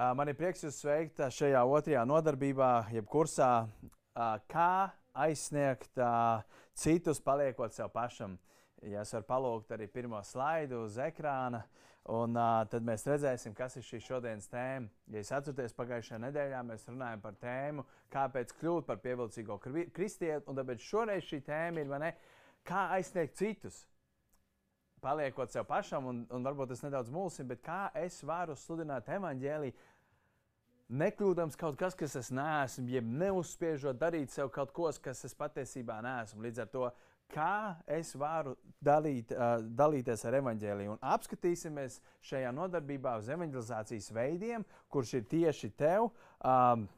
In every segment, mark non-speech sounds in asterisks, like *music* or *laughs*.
Man ir prieks jūs sveikt šajā otrajā nodarbībā, jeb kursā, kā aizsniegt citus, paliekot sev pašam. Ja es varu palūgt arī pirmo slaidu uz ekrāna, un tad mēs redzēsim, kas ir šī šodienas tēma. Ja jūs atceraties, pagājušajā nedēļā mēs runājam par tēmu, kāpēc kļūt par pievilcīgo kristieti, un tāpēc šoreiz šī tēma ir, ne, kā aizsniegt citus paliekot sev pašam, un, un varbūt tas nedaudz mulsim, bet kā es varu sludināt evaņģēlīju, nekļūdams kaut kas, kas es neesmu, jeb neuzspiežot darīt sev kaut ko, kas es patiesībā neesmu. Līdz ar to, kā es varu dalīt, uh, dalīties ar evaņģēlīju. Un apskatīsimies šajā nodarbībā uz evaņģelizācijas veidiem, kurš ir tieši tev. Um,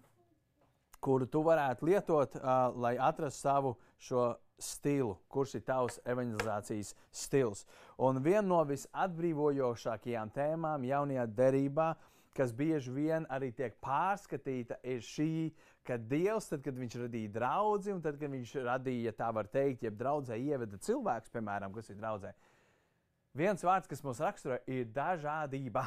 kuru tu varētu lietot, uh, lai atrastu savu šo stilu, kurš ir tavs evanģelizācijas stils. Un viena no visatbrīvojošākajām tēmām jaunajā derībā, kas bieži vien arī tiek pārskatīta, ir šī, ka Dievs, tad, kad Viņš radīja draugu, un tad, kad Viņš radīja, tā var teikt, jeb draudzē ieveda cilvēks, piemēram, kas ir draudzē. Viens vārds, kas mums raksturo, ir dažādība.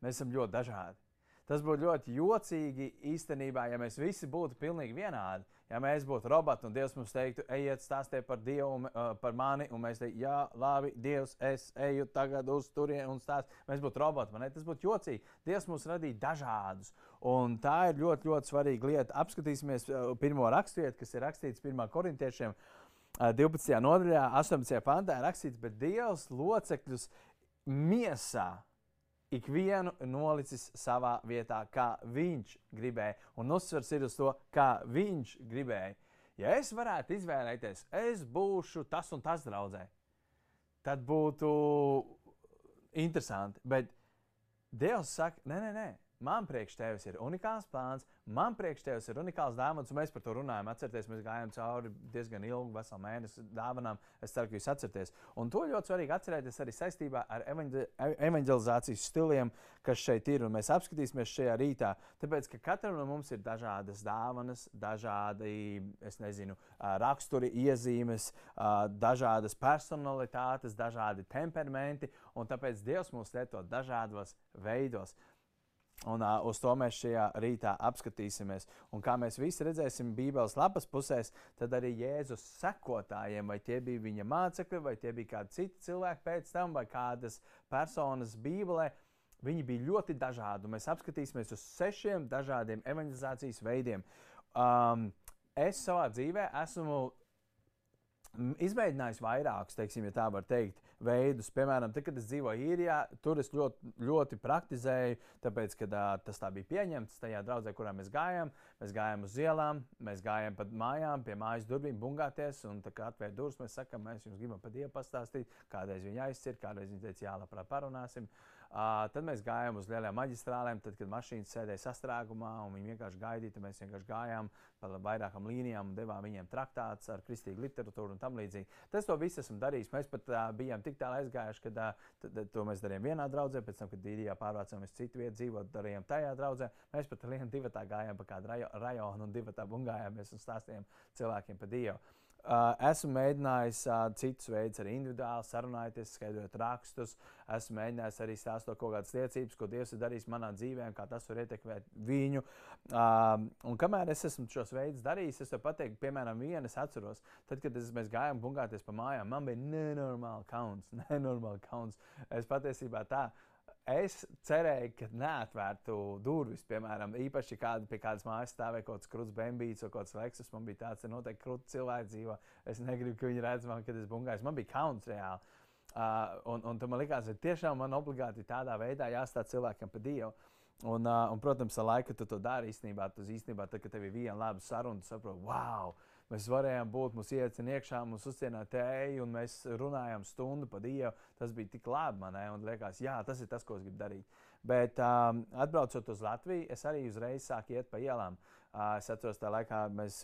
Mēs esam ļoti dažādi. Tas būtu ļoti jocīgi īstenībā, ja mēs visi būtu pilnīgi vienādi. Ja mēs būtu roboti un Dievs mums teiktu, ejiet, stāstiet par Dievu, uh, par mani, un mēs teiktu, jā, labi, Dievs, es eju tagad uz turieni un stāstu. Mēs būtu roboti, man ne? tas būtu jocīgi. Dievs mums radīja dažādus, un tā ir ļoti, ļoti svarīga lieta. Apskatīsimies uh, pirmo raksturvietu, kas ir rakstīts 1. korintiešiem. 12. nodaļā, 18. pantā ir rakstīts, bet Dievs locekļus miesā ikvienu nolicis savā vietā, kā viņš gribēja. Un uzsvers ir uz to, kā viņš gribēja. Ja es varētu izvēlēties, es būšu tas un tas draudzē, tad būtu interesanti. Bet Dievs saka, nē, nē, nē. Man priekš tevis ir unikāls plāns, man priekš tevis ir unikāls dāvāns, un mēs par to runājam. Atcerieties, mēs gājām cauri diezgan ilgu, veselu mēnesi dāvanām. Es ceru, ka jūs atceraties. Un to ļoti svarīgi atcerēties arī saistībā ar evanģelizācijas stiliem, kas šeit ir. Un mēs apskatīsimies šajā rītā. Tāpēc, ka katram no mums ir dažādas dāvanas, dažādi, es nezinu, raksturi, iezīmes, dažādas personalitātes, dažādi temperamenti, un tāpēc Dievs mūs lieto dažādos veidos. Un uh, uz to mēs šajā rītā apskatīsimies. Un kā mēs visi redzēsim Bībeles lapas pusēs, tad arī Jēzus sekotājiem, vai tie bija viņa mācekļi, vai tie bija kādi citi cilvēki pēc tam, vai kādas personas Bībelē, viņi bija ļoti dažādi. Mēs apskatīsimies uz sešiem dažādiem evanģelizācijas veidiem. Um, es savā dzīvē esmu izmēģinājis vairākus, teiksim, ja tā var teikt, veidus. Piemēram, tad, kad es dzīvoju īrijā, tur es ļoti, ļoti praktizēju, tāpēc, ka tā, tas tā bija pieņemts tajā draudzē, kurā mēs gājām. Mēs gājām uz ielām, mēs gājām pa mājām, pie mājas durvīm, bungāties, un tā kā atvērt durvis, mēs sakām, mēs jums gribam par Dievu pastāstīt, kādreiz viņa aizcir, kādreiz viņa teica, jā, labprāt parunāsim. Uh, tad mēs gājām uz lielām maģistrālēm, tad, kad mašīnas sēdēja sastrēgumā un viņi vienkārši gaidīja. Mēs vienkārši gājām pa vairākām līnijām un devām viņiem traktātus ar kristīgu literatūru un tam līdzīgi. Tas to visu esam darījuši. Mēs pat uh, bijām tik tālu aizgājuši, ka uh, to mēs darījām vienā draudzē, pēc tam, kad Dīrijā pārvācāmies citu vietu dzīvot, darījām tajā draudzē. Mēs pat *laughs* vienu divu tā gājām pa kādu rajo, rajonu un divu tā bungājāmies un stāstījām cilvēkiem par Dievu. Uh, esmu mēģinājis uh, citus veidus, arī individuāli sarunājoties, skaidrot rakstus. Esmu mēģinājis arī stāstot kaut kādas liecības, ko Dievs ir darījis manā dzīvē, kā tas var ietekmēt viņu. Uh, un kamēr es esmu šos veidus darījis, es varu pateikt, piemēram, vienu es atceros, tad, kad es, mēs gājām bungāties pa mājām, man bija nenormāli kauns, *laughs* nenormāli kauns. Es patiesībā tā es cerēju, ka neatvērtu durvis, piemēram, īpaši kāda, pie kādas mājas stāvēja kaut kāds krūts bambīts vai kaut kāds leksus. Man bija tāds, ka noteikti krūts cilvēks dzīvo. Es negribu, ka viņi redz man, kad es bungāju. Man bija kauns reāli. Uh, un, un man likās, ka tiešām man obligāti tādā veidā jāstāv cilvēkam pa Dievu. Un, uh, un, protams, ar laiku tu to dari īstenībā. Tas īstenībā, tad, kad tev ir viena laba saruna, tu saproti, wow! Mēs varējām būt, mums iecina iekšā, mums uzcienā tēju, un mēs runājām stundu pa Dievu. Tas bija tik labi man, un liekas, jā, tas ir tas, ko es gribu darīt. Bet um, atbraucot uz Latviju, es arī uzreiz sāku iet pa ielām. Uh, es atceros, tajā laikā mēs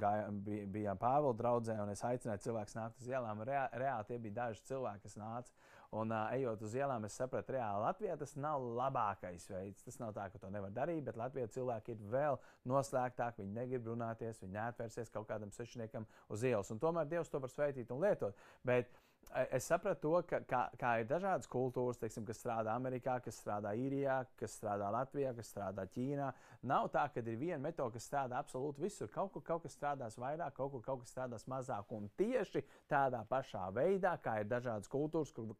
gājām, bij, bijām Pāvila draugzē, un es aicināju cilvēkus nākt uz ielām. Rea, reāli tie bija daži cilvēki, kas nāca. Un, uh, ejot uz ielām, es sapratu, reāli Latvijā tas nav labākais veids. Tas nav tā, ka to nevar darīt, bet Latvijā cilvēki ir vēl noslēgtāki. Viņi negrib runāties, viņi neatvērsies kaut kādam sešniekam uz ielas. Un tomēr Dievs to var sveitīt un lietot. Bet, es sapratu to, ka kā, kā ir dažādas kultūras, teiksim, kas strādā Amerikā, kas strādā Īrijā, kas strādā Latvijā, kas strādā Ķīnā. Nav tā, ka ir viena metode, kas strādā absolūti visur. Kaut kur kaut kas strādās vairāk, kaut kur kaut kas strādās mazāk. Un tieši tādā pašā veidā, kā ir dažādas kultūras, kur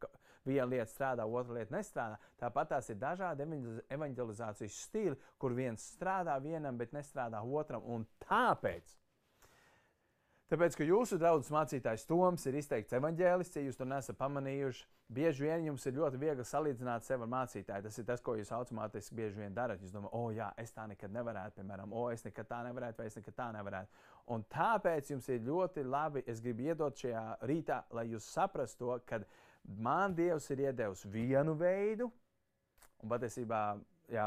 viena lieta strādā, otra lieta nestrādā, tāpat tās ir dažādi evanģelizācijas stili, kur viens strādā vienam, bet nestrādā otram. Un tāpēc Tāpēc, ka jūsu draugs mācītājs Toms ir izteikts evanģēlists, ja jūs to nesat pamanījuši, bieži vien jums ir ļoti viegli salīdzināt sevi ar mācītāju. Tas ir tas, ko jūs automātiski bieži vien darat. Jūs domājat, o, oh, jā, es tā nekad nevarētu, piemēram, o, es nekad tā nevarētu, vai es nekad tā nevarētu. Un tāpēc jums ir ļoti labi, es gribu iedot šajā rītā, lai jūs saprastu to, ka man Dievs ir iedevis vienu veidu, un patiesībā, jā,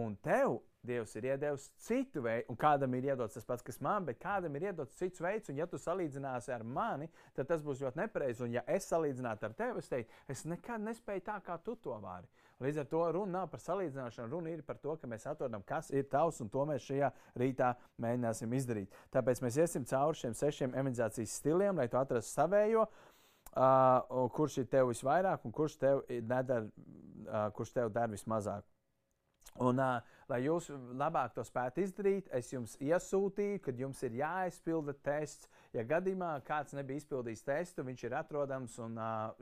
un tev Dievs ir iedevis citu veidu, un kādam ir iedots tas pats, kas man, bet kādam ir iedots cits veids, un ja tu salīdzināsi ar mani, tad tas būs ļoti nepareizi. Un ja es salīdzinātu ar tevi, es teiktu, es nekad nespēju tā, kā tu to vari. Līdz ar to runa nav par salīdzināšanu, runa ir par to, ka mēs atrodam, kas ir tavs, un to mēs šajā rītā mēģināsim izdarīt. Tāpēc mēs iesim cauri šiem sešiem emanizācijas stiliem, lai tu atrastu savējo. Uh, kurš ir tev visvairāk, un kurš tev, nedar, uh, kurš tev dara vismazāk. Un, uh, lai jūs labāk to spētu izdarīt, es jums iesūtīju, kad jums ir jāizpilda tests. Ja gadījumā kāds nebija izpildījis testu, viņš ir atrodams un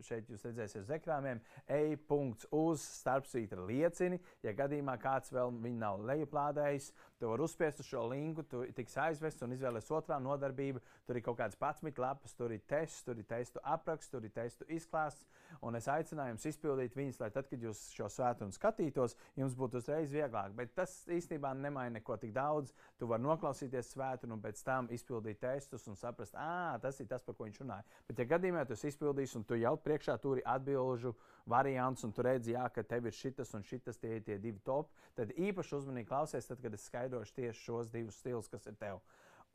šeit jūs redzēsiet uz ekrāniem, e-punkts uz starpsvītra liecini. Ja gadījumā kāds vēl viņu nav lejuplādējis, tu vari uzspiest uz šo linku, tu tiks aizvests un izvēlēsies otrā nodarbību. Tur ir kaut kāds 11 lapas, tur ir tests, tur ir testu apraksts, tur ir testu izklāsts. Un es aicināju jums izpildīt viņus, lai tad, kad jūs šo svētdienu skatītos, jums būtu uzreiz vieglāk. Bet tas īstenībā nemaina neko tik daudz. Tu vari noklausīties svētdienu un pēc tam izpildīt testus un saprast, ah, tas ir tas, par ko viņš runāja. Bet, ja gadījumā tu izpildīsi un tu jau priekšā turi atbildžu variants, un tu redzi, jā, ka tev ir šitas un šitas, tie ir tie divi top, tad īpaši uzmanīgi klausies, tad, kad es skaidrošu tieši šos divus stilus, kas ir tev.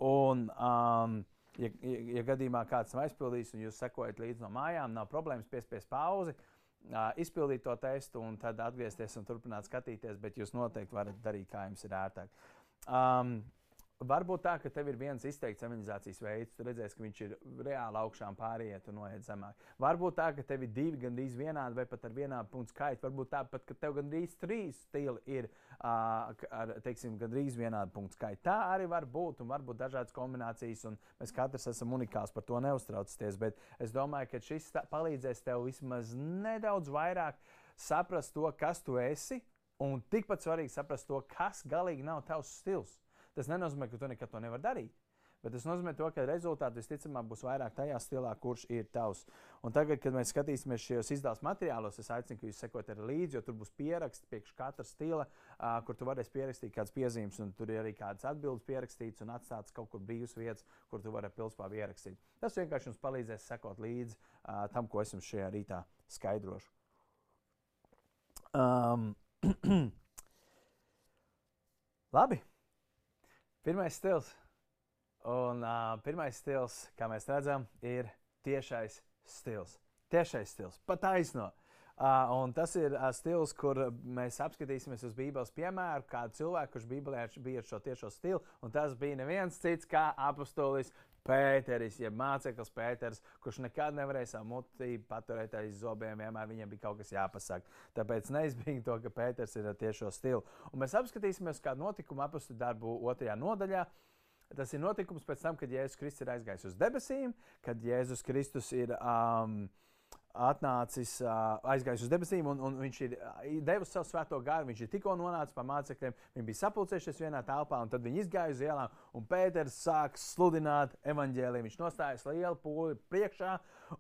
Un, um, ja, ja, ja gadījumā kāds nav aizpildījis un jūs sekojat līdzi no mājām, nav problēmas piespiest pauzi. Izpildīt to testu un tad atgriezties un turpināt skatīties, bet jūs noteikti varat darīt, kā jums ir ērtāk. Um, Varbūt tā, ka tev ir viens izteikts evanģelizācijas veids, tu redzēsi, ka viņš ir reāli augšām pāriet un noiet zemāk. Varbūt tā, ka tev ir divi gandrīz vienādi vai pat ar vienādu punktu skaitu. Varbūt tā, pat, ka tev gandrīz trīs stili ir uh, ar, teiksim, gandrīz vienādu punktu skaitu. Tā arī var būt un varbūt dažādas kombinācijas, un mēs katrs esam unikāls, par to neuztraucieties. Bet es domāju, ka šis palīdzēs tev vismaz nedaudz vairāk saprast to, kas tu esi, un tikpat svarīgi saprast to, kas galīgi nav tavs stils. Tas nenozīmē, ka tu nekad to nevari darīt. Bet tas nozīmē, to, ka rezultāti visticamāk būs vairāk tajā stilā, kurš ir tavs. Un tagad, kad mēs skatīsimies šajos izdevuma materiālos, es aicinu, ka jūs sekot arī līdzi, jo tur būs pieraksts priekš katra stila, uh, kur tu varēsi pierakstīt kādas piezīmes, un tur ir arī kādas atbildes pierakstītas un atstātas kaut kur brīvas vietas, kur tu vari pilspā ierakstīt. Tas vienkārši jums palīdzēs sekot līdzi uh, tam, ko es jums šajā rītā skaidrošu. Um, *clears throat* Labi. Pirmais stils. Un uh, pirmais stils, kā mēs redzam, ir tiešais stils. Tiešais stils, pat aizno. Uh, tas ir uh, stils, kur mēs apskatīsimies uz Bībeles piemēru, kādu cilvēku, kurš Bībelē bija ar šo tiešo stilu. Tas bija neviens cits kā apustulis Pēteris, jeb māceklis Pēters, kurš nekad nevarēja savu muti paturēt aiz zobiem, vienmēr viņam bija kaut kas jāpasaka. Tāpēc neizbīgi to, ka Pēters ir ar tiešo stilu. Un mēs apskatīsimies kādu notikumu apustu darbu otrajā nodaļā. Tas ir notikums pēc tam, kad Jēzus Kristus ir aizgājis uz debesīm, kad Jēzus Kristus ir um, atnācis, aizgājis uz debesīm, un, un viņš ir devis savu svēto gāru. Viņš ir tikko nonācis pie mācekļiem, viņi bija sapulcējušies vienā telpā, un tad viņi izgāja uz ielām, un Pēters sāk sludināt evaņģēliju. Viņš nostājas lielu pūli priekšā,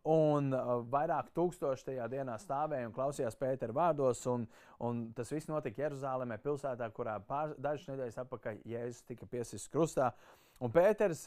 un vairāk tūkstoši tajā dienā stāvēja un klausījās Pētera vārdos, un, un tas viss notika Jeruzalemē, pilsētā, kurā pār, dažas nedēļas atpakaļ Jēzus tika piesists krustā. Un Pēters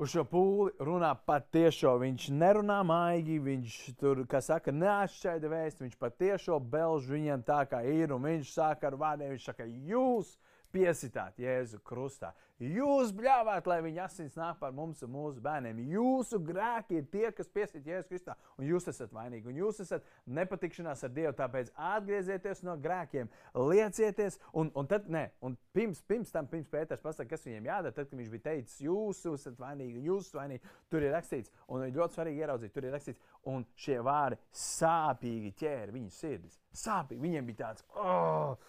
uz šo pūli runā patiešo. Viņš nerunā maigi, viņš tur, kā saka, neatšķaida vēstu. Viņš patiešo belž viņiem tā, kā ir. Un viņš saka ar vārdiem, viņš saka, jūs piesitāt Jēzu krustā. Jūs bļāvāt, lai viņa asins nāk par mums un mūsu bērniem. Jūsu grēki ir tie, kas piesit Jēzu Kristā, un jūs esat vainīgi, un jūs esat nepatikšanās ar Dievu. Tāpēc atgriezieties no grēkiem, liecieties, un, un tad, ne, un pirms, pirms tam, pirms Pēters pasaka, kas viņiem jādara, tad, kad viņš bija teicis, jūs esat vainīgi, un jūs esat vainīgi, tur ir rakstīts, un ir ļoti svarīgi ieraudzīt, tur ir rakstīts, un šie vārdi sāpīgi ķēra viņu sirdis. Sāpīgi, viņiem bija tāds, oh!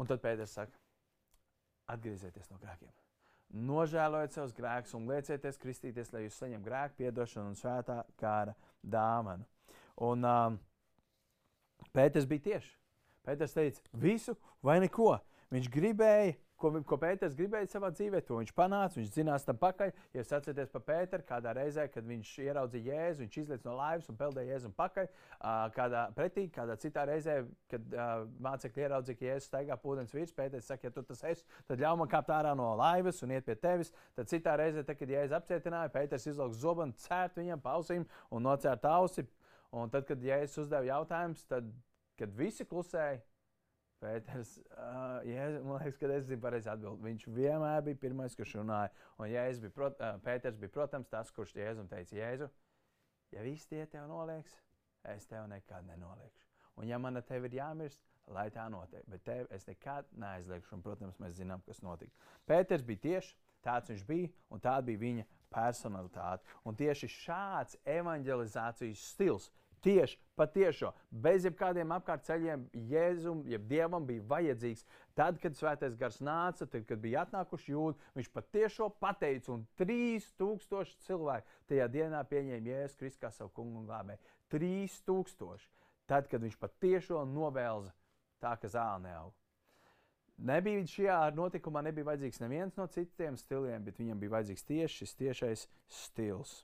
Un tad Pēters saka, atgriezieties no grēkiem. Nožēlojiet savus grēkus un liecieties kristīties, lai jūs saņemtu grēku piedošanu un svētā kāra dāvanu. Un um, Pēters bija tieši. Pēters teica, visu vai neko. Viņš gribēja ko, ko Pēters gribēja savā dzīvē, to viņš panāca. Viņš zinās tam pakaļ. Ja jūs atceraties par Pēteru, kādā reizē, kad viņš ieraudzīja Jēzu, viņš izlaiž no laivas un peldēja Jēzu pakaļ. Kādā pretī, kādā citā reizē, kad mācekļi ieraudzīja, ka Jēzus staigā pūdenes virs, Pēters saka, ja tu tas esi, tad ļauj man kāpt ārā no laivas un iet pie tevis. Tad citā reizē, tad, kad Jēzus apcietināja, Pēters izlauks zobenu, cērt viņam pausīm un nocērt ausi. Un tad, kad Jēzus uzdeva jautājumus, tad, kad visi klusēja, Pēters, uh, Jēzus, man liekas, ka es zinu pareizi atbildēt. Viņš vienmēr bija pirmais, kurš runāja. Un Jēzus bija, prot, uh, Pēters bija, protams, tas, kurš Jēzum teica, Jēzu, ja viss tie tev nolieks, es tev nekad nenoliekšu. Un ja man tevi ir jāmirst, lai tā notiek, bet tev es nekad neaizliekšu. Un, protams, mēs zinām, kas notika. Pēters bija tieši tāds viņš bija, un tāda bija viņa personalitāte. Un tieši šāds evanģelizācijas stils Tieši patiešo, bez jebkādiem apkārtceļiem, Jēzum, jeb Dievam bija vajadzīgs. Tad, kad Svētais Gars nāca, tad, kad bija atnākuši jūdi, viņš patiešo pateica, un 3000 cilvēku tajā dienā pieņēma Jēzus Kristu kā savu kungu un glābēju. 3000. Tad, kad viņš patiešo novēlza tā, ka zāle neaug. Nebija šajā notikumā nebija vajadzīgs neviens no citiem stiliem, bet viņam bija vajadzīgs tieši šis tiešais stils.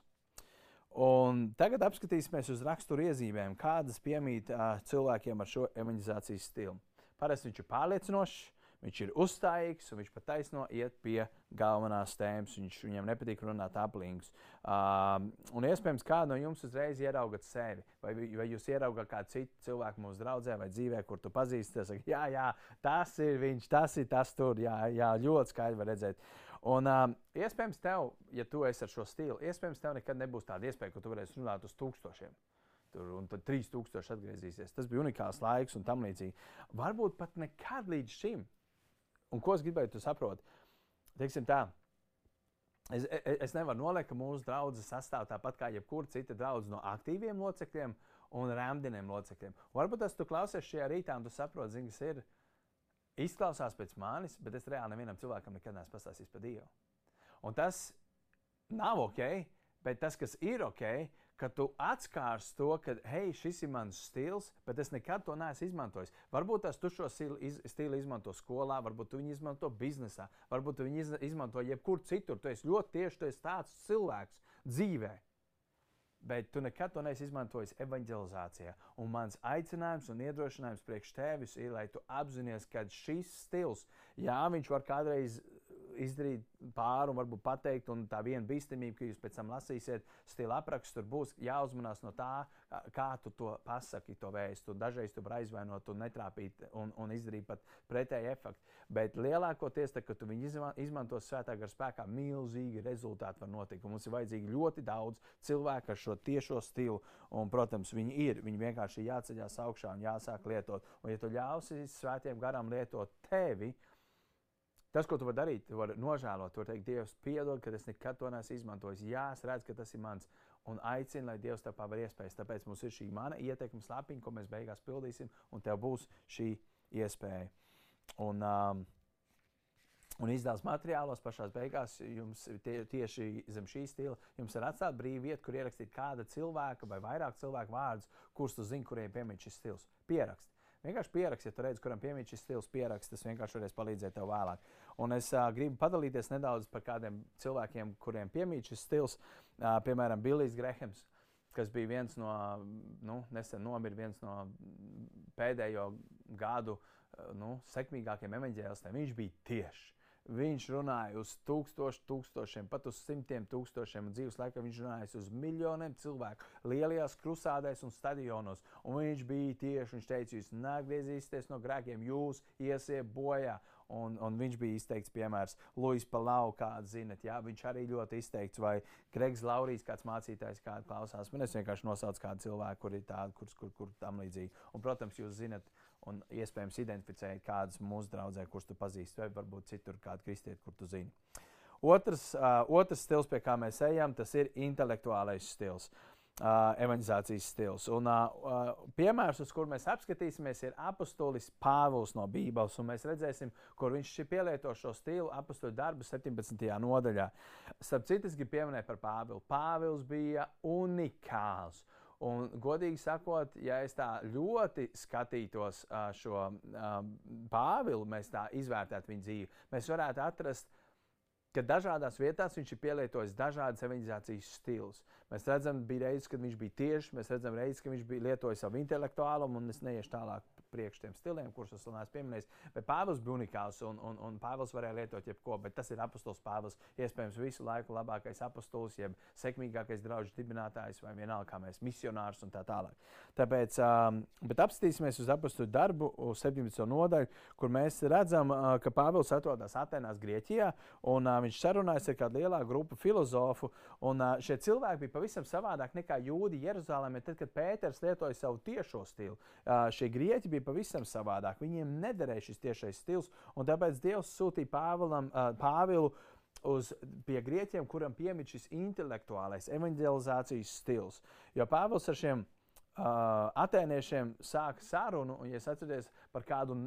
Un tagad apskatīsimies uz raksturu iezīmēm, kādas piemīt uh, cilvēkiem ar šo evanģelizācijas stilu. Parasti viņš ir pārliecinošs, viņš ir uzstājīgs un viņš pat taisno iet pie galvenās tēmas. Viņš, viņam nepatīk runāt aplinkus. Uh, un iespējams, kādu no jums uzreiz ieraugat sevi, vai, vai jūs ieraugat kādu citu cilvēku mūsu draudzē vai dzīvē, kur tu pazīsti. Tas, jā, jā, tas ir viņš, tas ir tas tur. Jā, jā ļoti skaidri var redzēt. Un, um, iespējams, tev, ja tu esi ar šo stilu, iespējams, tev nekad nebūs tāda iespēja, ka tu varēsi runāt uz tūkstošiem. Tur, un tad 3000 atgriezīsies. Tas bija unikāls laiks un tam līdzīgi. Varbūt pat nekad līdz šim. Un ko es gribēju, tu saproti? Teiksim tā, es, es, es nevaru noliekt, ka mūsu draudzene sastāv tāpat kā jebkura cita draudzene no aktīviem locekļiem un rēmdiniem locekļiem. Varbūt tas tu klausies šajā rītā un tu saproti, zini, kas ir izklausās pēc manis, bet es reāli nevienam cilvēkam nekad neesmu pastāstījis par Dievu. Un tas nav ok, bet tas, kas ir ok, ka tu atskārs to, ka, hei, šis ir mans stils, bet es nekad to neesmu izmantojis. Varbūt tas tu šo stilu, iz, stilu izmanto skolā, varbūt tu viņu izmanto biznesā, varbūt tu viņu izmanto jebkur citur. Tu esi ļoti tieši tu esi tāds cilvēks dzīvēm bet tu nekad to neesi izmantojis evanģelizācijā. Un mans aicinājums un iedrošinājums priekš tevis ir, lai tu apzinājies, ka šis stils, jā, viņš var kādreiz izdarīt pāri un varbūt pateikt, un tā viena bīstamība, ka jūs pēc tam lasīsiet stila aprakstu, tur būs jāuzmanās no tā, kā tu to pasaki, to vēstu. Dažreiz tu vari aizvainot un netrāpīt un, un izdarīt pat pretēju efektu. Bet lielākoties, tad, kad tu viņu izmanto svētā gara spēkā, milzīgi rezultāti var notikt. Mums ir vajadzīgi ļoti daudz cilvēku ar šo tiešo stilu, un, protams, viņi ir. Viņi vienkārši jāceļās augšā un jāsāk lietot. Un, ja tu ļausi svētiem garam lietot tevi, Tas, ko tu vari darīt, tu vari nožēlot, tu vari teikt, Dievs, piedod, ka es nekad to neesmu izmantojis. Jā, es redzu, ka tas ir mans. Un aicinu, lai Dievs tev paver iespējas. Tāpēc mums ir šī mana ieteikuma slapiņa, ko mēs beigās pildīsim, un tev būs šī iespēja. Un, um, Un izdevums materiālos pašā beigās jums tie, tieši zem šī stila jums ir atstāta brīva vieta, kur ierakstīt kāda cilvēka vai vairāk cilvēku vārdus, kurus tu zini, kuriem piemīt šis stils. Pierakst. Vienkārši pierakst, ja tu redz, kuram piemīt šis stils, pierakst. Tas vienkārši varēs palīdzēt tev vēlāk. Un es uh, gribu padalīties nedaudz par kādiem cilvēkiem, kuriem piemīt šis stils. Uh, piemēram, Billijs Grehams, kas bija viens no, nu, nesen nomira viens no pēdējo gadu uh, nu, sekmīgākiem evaņģēlistiem. Viņš bija tieši. Viņš runāja uz tūkstoš, tūkstošiem, pat uz simtiem tūkstošiem. Dzīves laikā viņš runāja uz miljoniem cilvēku, lielajās krusādēs un stadionos. Un viņš bija tieši, viņš teica, jūs neatgriezīsieties no grēkiem, jūs iesiet bojā. Un, un viņš bija izteikts piemērs Luis Palau, kāds zinat, jā, viņš arī ļoti izteikts, vai Gregs Laurijas, kāds mācītājs, kāds klausās. Man es vienkārši nosaucu kādu cilvēku, kur ir tādi, kur, kur, kur tam līdzīgi. Un, protams, jūs zinat, un iespējams identificēt kādus mūsu draugus, kurus tu pazīsti, vai varbūt citur kādu kristieti, kur tu zini. Otrs, uh, otrs stils, pie kā mēs ejam, tas ir intelektuālais stils. Uh, evanģizācijas stils. Un, uh, piemērs, uz kur mēs apskatīsimies, ir apustulis Pāvils no Bībeles. Mēs redzēsim, kur viņš pielieto šo stilu apustuļu darbu 17. nodaļā. Starp citu, es gribu pieminēt par Pāvilu. Pāvils bija unikāls. Un, godīgi sakot, ja es tā ļoti skatītos šo Pāvilu, mēs tā izvērtētu viņa dzīvi, mēs varētu atrast, ka dažādās vietās viņš ir pielietojis dažādas evanģizācijas stilus. Mēs redzam, bija reizes, kad viņš bija tieši, mēs redzam, reizes, ka viņš bija lietojis savu intelektuālumu, un es neiešu tālāk priekš tiem stiliem, kurus es neesmu pieminējis. Bet Pāvils bija unikāls, un, un, un Pāvils varēja lietot jebko, bet tas ir apustulis Pāvils. Iespējams, visu laiku labākais apustulis, jeb sekmīgākais draugs dibinātājs, vai vienalga kā mēs misionārs un tā tālāk. Tāpēc, um, bet apstīsimies uz apustuļu darbu, uz 17. nodaļu, kur mēs redzam, uh, ka Pāvils atrodas Atenās, Grieķijā, un uh, viņš sarunājas ar kādu lielāku grupu filozofu, un uh, šie cilvēki bija pavisam savādāk nekā jūdi Jeruzalemē, tad, kad Pēters lietoja savu tiešo stilu. Uh, šie grieķi bija pavisam savādāk. Viņiem nederēja šis tiešais stils, un tāpēc Dievs sūtīja Pāvilam, uh, Pāvilu uz pie grieķiem, kuram piemīt šis intelektuālais evanģelizācijas stils. Jo Pāvils ar šiem uh, atēniešiem sāka sarunu, un, ja es atceros par kādu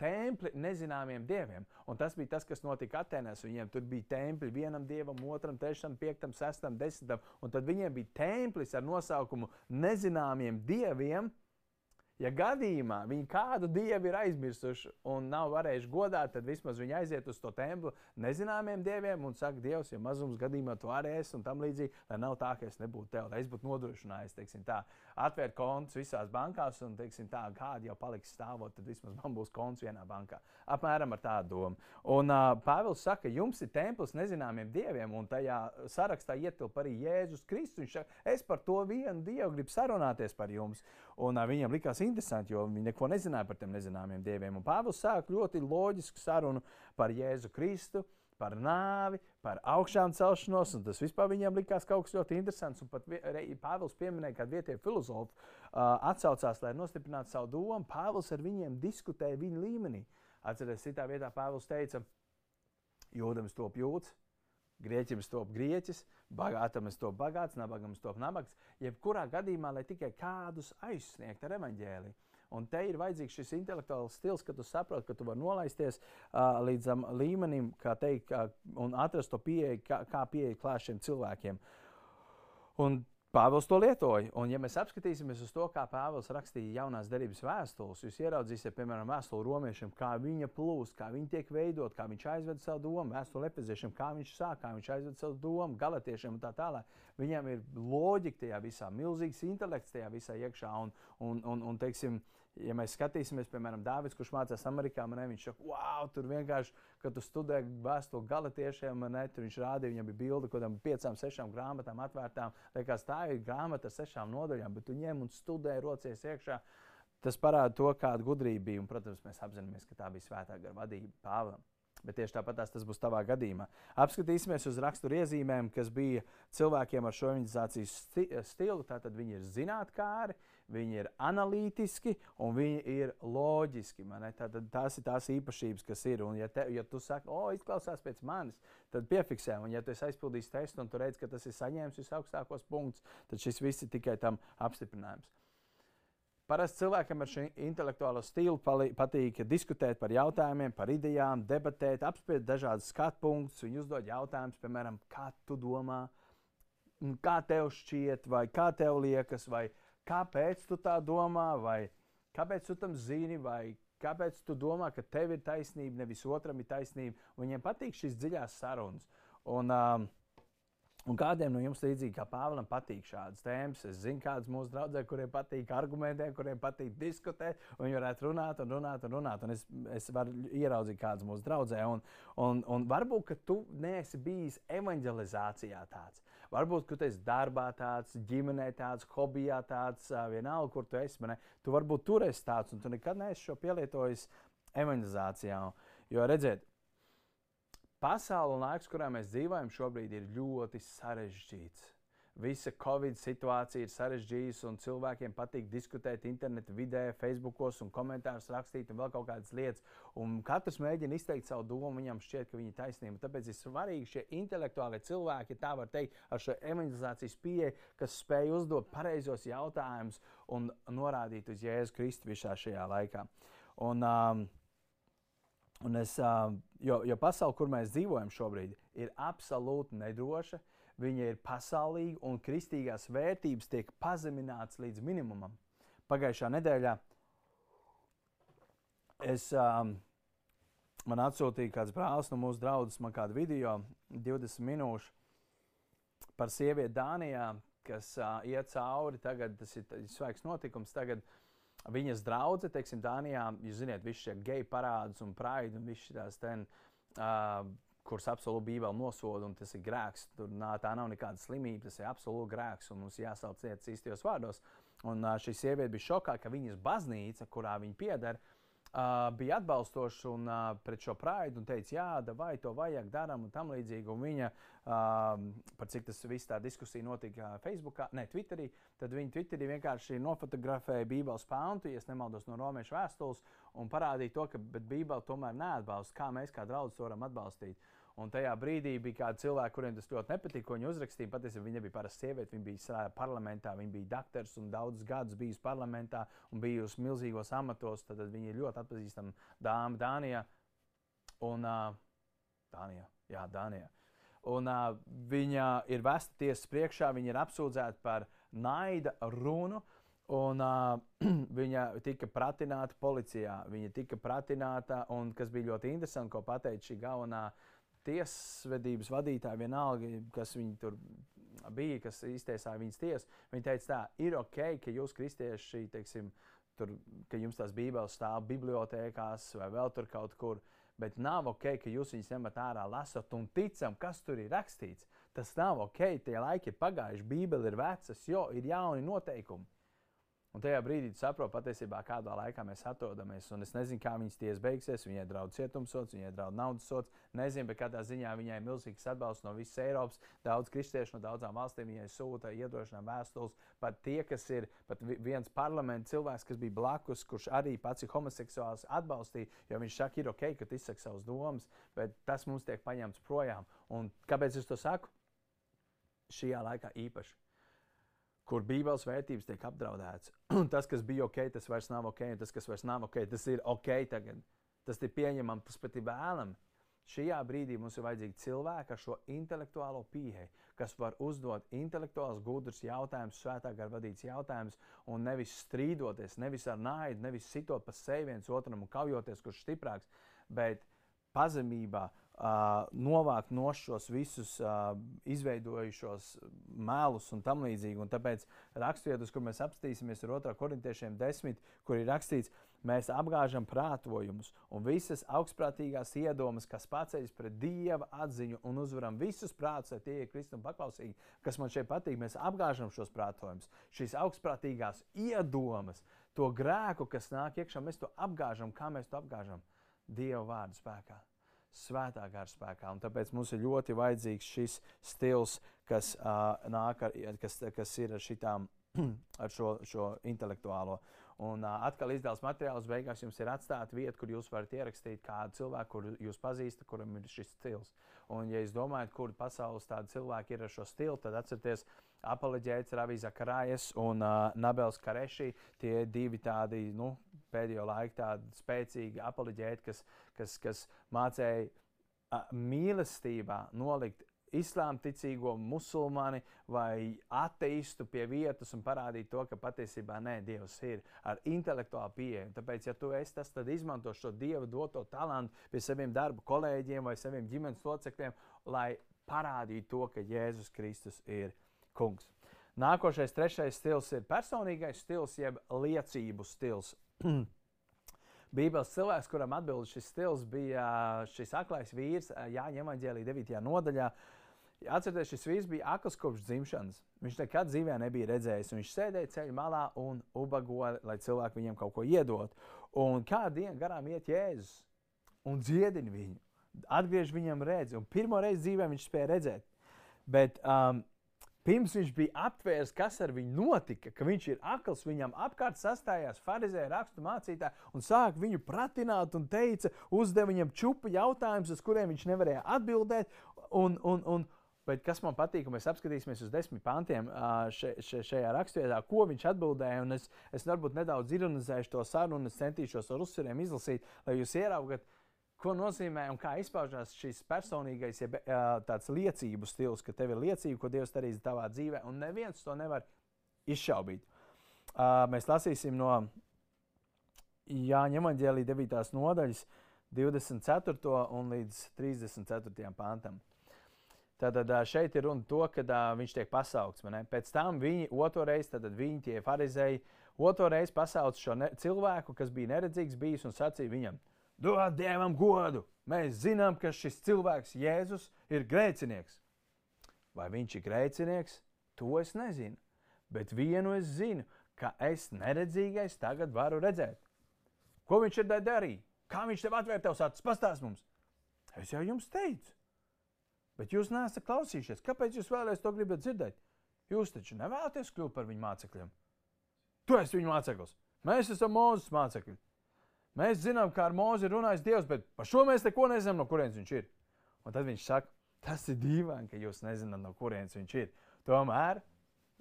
templi nezināmiem dieviem, un tas bija tas, kas notika Atēnēs. Viņiem tur bija templi vienam dievam, otram, trešam, piektam, sestam, desmitam, un tad viņiem bija templis ar nosaukumu nezināmiem dieviem, Ja gadījumā viņi kādu dievu ir aizmirsuši un nav varējuši godāt, tad vismaz viņi aiziet uz to templi nezināmiem dieviem un saka, Dievs, ja mazums gadījumā tu arī esi un tam līdzīgi, lai nav tā, ka es nebūtu tev, lai es būtu nodrošinājis, teiksim tā, atvērt kontus visās bankās un, teiksim tā, kādi jau paliks stāvot, tad vismaz man būs konts vienā bankā. Apmēram ar tādu domu. Un uh, Pāvils saka, jums ir templis nezināmiem dieviem, un tajā sarakstā ietilp arī Jēzus Kristus. Viņš saka, es par to vienu dievu gribu sarunāties par jums. Un uh, viņam likās interesanti, jo viņi neko nezināja par tiem nezināmiem dieviem. Un Pāvils sāk ļoti loģisku sarunu par Jēzu Kristu, par nāvi, par augšām celšanos. Tas vispār viņam likās kaut kas ļoti interesants. Un pat Pāvils pieminēja, ka vietējie filozofi uh, atsaucās, lai nostiprinātu savu domu. Pāvils ar viņiem diskutēja viņa līmenī. Atcerieties, citā vietā Pāvils teica, jūdam stop jūds. Grieķim stop grieķis, bagātam stop bagāts, nabagam stop nabags. Jebkurā gadījumā, lai tikai kādus aizsniegtu ar evaņģēliju. Un te ir vajadzīgs šis intelektuāls stils, ka tu saproti, ka tu vari nolaisties uh, līdz um, līmenim, kā teikt, uh, un atrast to pieeju, kā, kā pieeja klāt šiem cilvēkiem. Un Pāvils to lietoja. Un, ja mēs apskatīsimies uz to, kā Pāvils rakstīja jaunās derības vēstules, jūs ieraudzīsiet, piemēram, vēstuli romiešiem, kā viņa plūst, kā viņa tiek veidot, kā viņš aizved savu domu, vēstuli efeziešiem, kā viņš sāk, kā viņš aizved savu domu, galotiešiem un tā tālāk. Viņam ir loģika tajā visā, milzīgs intelekts tajā visā iekšā. Un, un, un, un teiksim, ja mēs skatīsimies, piemēram, Dārvids, kurš mācās Amerikā, man ne, viņš saka, wow, tur vienkārši, kad tu studē vēstuli galotiešiem, man ne, tur viņš rādīja, viņam bija bilde kaut kādām piecām, sešām grāmatām atvērtām. Liekas, tā ir grāmata ar sešām nodaļām, bet tu ņem un studē, rocies iekšā. Tas parāda to, kāda gudrība bija. Un, protams, mēs apzināmies, ka tā bija svētā gara vadība Pāvēlam. Bet tieši tāpat tas būs tavā gadījumā. Apskatīsimies uz raksturu iezīmēm, kas bija cilvēkiem ar šo organizācijas sti stilu. Tātad viņi ir zinātnēkāri, viņi ir analītiski un viņi ir loģiski. Tātad tās ir tās īpašības, kas ir. Un, ja, te, ja tu saki, o, izklausās pēc manis, tad piefiksē. Un, ja tu esi aizpildījis testu un tu redz, ka tas ir saņēmis visaugstākos punktus, tad šis viss ir tikai tam apstiprinājums. Parasti cilvēkam ar šo intelektuālo stilu patīk diskutēt par jautājumiem, par idejām, debatēt, apspriest dažādas skatu punktus. Viņi uzdod jautājumus, piemēram, kā tu domā, kā tev šķiet, vai kā tev liekas, vai kāpēc tu tā domā, vai kāpēc tu tam zini, vai kāpēc tu domā, ka tev ir taisnība, nevis otram ir taisnība. Viņiem patīk šīs dziļās sarunas. Un, um, Un kādiem no jums, līdzīgi kā Pāvēlam, patīk šādas tēmas? Es zinu, kādas mūsu draugiem, kuriem patīk argumentēt, kuriem patīk diskutēt, un viņi varētu runāt un runāt un runāt. Un es, es varu ieraudzīt, kādas mūsu draugiem. Un, un, un varbūt, ka tu neesi bijis evanģelizācijā tāds. Varbūt, ka tu esi darbā tāds, ģimenē tāds, hobijā tāds, vienalga, kur tu esi. Ne? Tu varbūt tur esi tāds, un tu nekad neesi šo pielietojis evanģelizācijā. Jo redziet, Pasaule un laiks, kurā mēs dzīvojam, šobrīd ir ļoti sarežģīts. Visa Covid situācija ir sarežģījusi, un cilvēkiem patīk diskutēt internetu vidē, Facebookos un komentārus rakstīt, un vēl kaut kādas lietas. Un katrs mēģina izteikt savu domu, viņam šķiet, ka viņi ir taisnība. Tāpēc ir svarīgi šie intelektuālie cilvēki, tā var teikt, ar šo evanģelizācijas pieeju, kas spēj uzdot pareizos jautājumus un norādīt uz Jēzu Kristu visā šajā laikā. Un, um, Un es, jo, jo pasaule, kur mēs dzīvojam šobrīd, ir absolūti nedroša. Viņa ir pasaulīga un kristīgās vērtības tiek pazeminātas līdz minimumam. Pagājušā nedēļā es, um, man atsūtīja kāds brālis no mūsu draudzes, man kādu video, 20 minūšu par sievieti Dānijā, kas uh, iet cauri. Tagad tas ir svaigs notikums. Tagad, uh, viņas draudzene, teiksim, Dānijā, jūs zināt, visi šie geju parādus un praidu un visas tās ten, uh, kuras absolūti Bībeli nosoda, un tas ir grēks. Tur nā, tā nav nekāda slimība, tas ir absolūti grēks, un mums jāsauc lietas īstajos vārdos. Un šī sieviete bija šokā, ka viņas baznīca, kurā viņa pieder, bija atbalstošs un pret šo praidu un teica, jā, vai to vajag, darām un tam līdzīgi. Un viņa, par cik tas viss tā diskusija notika Facebookā, ne Twitterī, tad viņa Twitterī vienkārši nofotografēja Bībeles pāntu, ja nemaldos no romiešu vēstules, un parādīja to, ka Bībele tomēr neatbalsta, kā mēs kā draugi varam atbalstīt. Un tajā brīdī bija kādi cilvēki, kuriem tas ļoti nepatika, ko viņi uzrakstīja. Patiesībā viņa bija parasta sieviete, viņa bija parlamentā, viņa bija doktors un daudzus gadus bijusi parlamentā un bijusi milzīgos amatos. Tad viņa ir ļoti atpazīstama dāma Dānijā. Un, uh, Dānijā, jā, Dānijā. Un, uh, viņa ir vesta tiesas priekšā, viņa ir apsūdzēta par naida runu. Un, uh, *clears throat* viņa tika pratināta policijā. Viņa tika pratināta, un kas bija ļoti interesanti, ko pateica šī galvenā uh, tiesvedības vadītāji, vienalga, kas viņi tur bija, kas iztiesāja viņas tiesu, viņi teica, tā ir ok, ka jūs, kristieši, teiksim, tur, ka jums tās bībeles stāv bibliotekās vai vēl tur kaut kur, bet nav ok, ka jūs viņus ņemat ārā, lasot un ticam, kas tur ir rakstīts. Tas nav ok, tie laiki ir pagājuši, bībele ir vecas, jo ir jauni noteikumi. Un tajā brīdī tu saproti patiesībā, kādā laikā mēs atrodamies. Un es nezinu, kā viņas tiesa beigsies. Viņai draud cietumsots, viņai draud naudas sots. Nezinu, bet kādā ziņā viņai ir milzīgs atbalsts no visas Eiropas. Daudz kristiešu no daudzām valstīm viņai sūta iedrošinām vēstules. Pat tie, kas ir, viens parlamenta cilvēks, kas bija blakus, kurš arī pats ir homoseksuāls, atbalstīja, jo viņš saka, ir ok, ka tu izsaki savas domas, bet tas mums tiek paņemts projām. Un kāpēc es to saku? Šajā laikā īpaši kur Bībeles vērtības tiek apdraudētas. *clears throat* tas, kas bija ok, tas vairs nav ok, un tas, kas vairs nav ok, tas ir ok tagad. Tas ir pieņemams, tas pat ir vēlams. Šajā brīdī mums ir vajadzīgi cilvēki ar šo intelektuālo pieeju, kas var uzdot intelektuāls, gudrs jautājumus, svētā gara vadīts jautājumus, un nevis strīdoties, nevis ar naidu, nevis sitot pa sevi viens otram un kaujoties, kurš stiprāks, bet pazemībā, uh, novākt no šos visus uh, izveidojušos mēlus un tam līdzīgi. Un tāpēc raksturvietas, kur mēs apstīsimies, ir 2. korintiešiem 10, kur ir rakstīts, mēs apgāžam prātojumus un visas augstprātīgās iedomas, kas paceļas pret dieva atziņu un uzvaram visus prātus, lai tie ir kristum paklausīgi. Kas man šeit patīk, mēs apgāžam šos prātojumus, šīs augstprātīgās iedomas, to grēku, kas nāk iekšā, mēs to apgāžam, kā mēs to apgāžam. Dieva vārdu spēkā svētā gara spēkā. Un tāpēc mums ir ļoti vajadzīgs šis stils, kas, uh, nāk ar, kas, kas ir ar, šitām, *clears throat* ar šo, šo intelektuālo. Un uh, atkal izdevums materiāls beigās jums ir atstāta vieta, kur jūs varat ierakstīt kādu cilvēku, kuru jūs pazīstat, kuram ir šis stils. Un, ja jūs domājat, kur pasaules tādi cilvēki ir ar šo stilu, tad atcerieties, apeleģēts Ravīza Karājas un uh, Nabels Kareši. Tie divi tādi nu, pēdējo laiku tādi spēcīgi apeleģēti, kas, kas, kas mācēja uh, mīlestībā nolikt islāma ticīgo musulmani vai ateistu pie vietas un parādīt to, ka patiesībā nē, Dievs ir ar intelektuālu pieeju. Tāpēc, ja tu esi tas, tad izmanto šo Dieva doto talantu pie saviem darba kolēģiem vai saviem ģimenes locekļiem, lai parādīt to, ka Jēzus Kristus ir kungs. Nākošais, trešais stils ir personīgais stils, jeb liecību stils. *clears throat* Bībeles cilvēks, kuram atbild šis stils, bija šis aklais vīrs Jāņa Evanģēlī 9. nodaļā. Atcerieties, šis vīrs bija akls kopš dzimšanas. Viņš nekad dzīvē nebija redzējis. Viņš sēdēja ceļā malā un ubagoja, lai cilvēki viņam kaut ko iedod. Un kādu dienu garām iet Jēzus un dziedina viņu, atgriež viņam redzi. Un pirmo reizi dzīvē viņš spēja redzēt. Bet um, Pirms viņš bija aptvērs, kas ar viņu notika, ka viņš ir akls, viņam apkārt sastājās farizēja rakstu mācītāji un sāk viņu pratināt un teica, uzdeva viņam čupu jautājumus, uz kuriem viņš nevarēja atbildēt. Un, un, un, Bet kas man patīk, mēs apskatīsimies uz desmit pantiem še, še, šajā rakstvietā, ko viņš atbildēja. Es, es varbūt nedaudz ironizēšu to sarunu, un es centīšos ar uzsveriem izlasīt, lai jūs ieraugat, Ko nozīmē un kā izpaužās šis personīgais, ja tāds liecību stils, ka tev ir liecība, ko Dievs darīs tavā dzīvē, un neviens to nevar izšaubīt. Mēs lasīsim no Jāņa Evanģēlī 9. nodaļas 24. un līdz 34. pantam. Tātad šeit ir runa to, ka viņš tiek pasaukts. Pēc tam viņi otru reizi, tad viņi tie farizēji, otru reizi pasauc šo ne, cilvēku, kas bija neredzīgs bijis un sacīja viņam – Dod Dievam godu! Mēs zinām, ka šis cilvēks, Jēzus, ir grēcinieks. Vai viņš ir grēcinieks? To es nezinu. Bet vienu es zinu, ka es neredzīgais tagad varu redzēt. Ko viņš ir darījis? Kā viņš tev atvēra tavs acis? Pastāst mums! Es jau jums teicu. Bet jūs neesat klausījušies. Kāpēc jūs vēlaties to gribat dzirdēt? Jūs taču nevēlaties kļūt par viņu mācekļiem. Tu esi viņu māceklis. Mēs esam Mūzes mācekļi. Mēs zinām, kā ar mūzi ir runājis Dievs, bet par šo mēs neko nezinām, no kurienes viņš ir. Un tad viņš saka, tas ir dīvaini, ka jūs nezināt, no kurienes viņš ir. Tomēr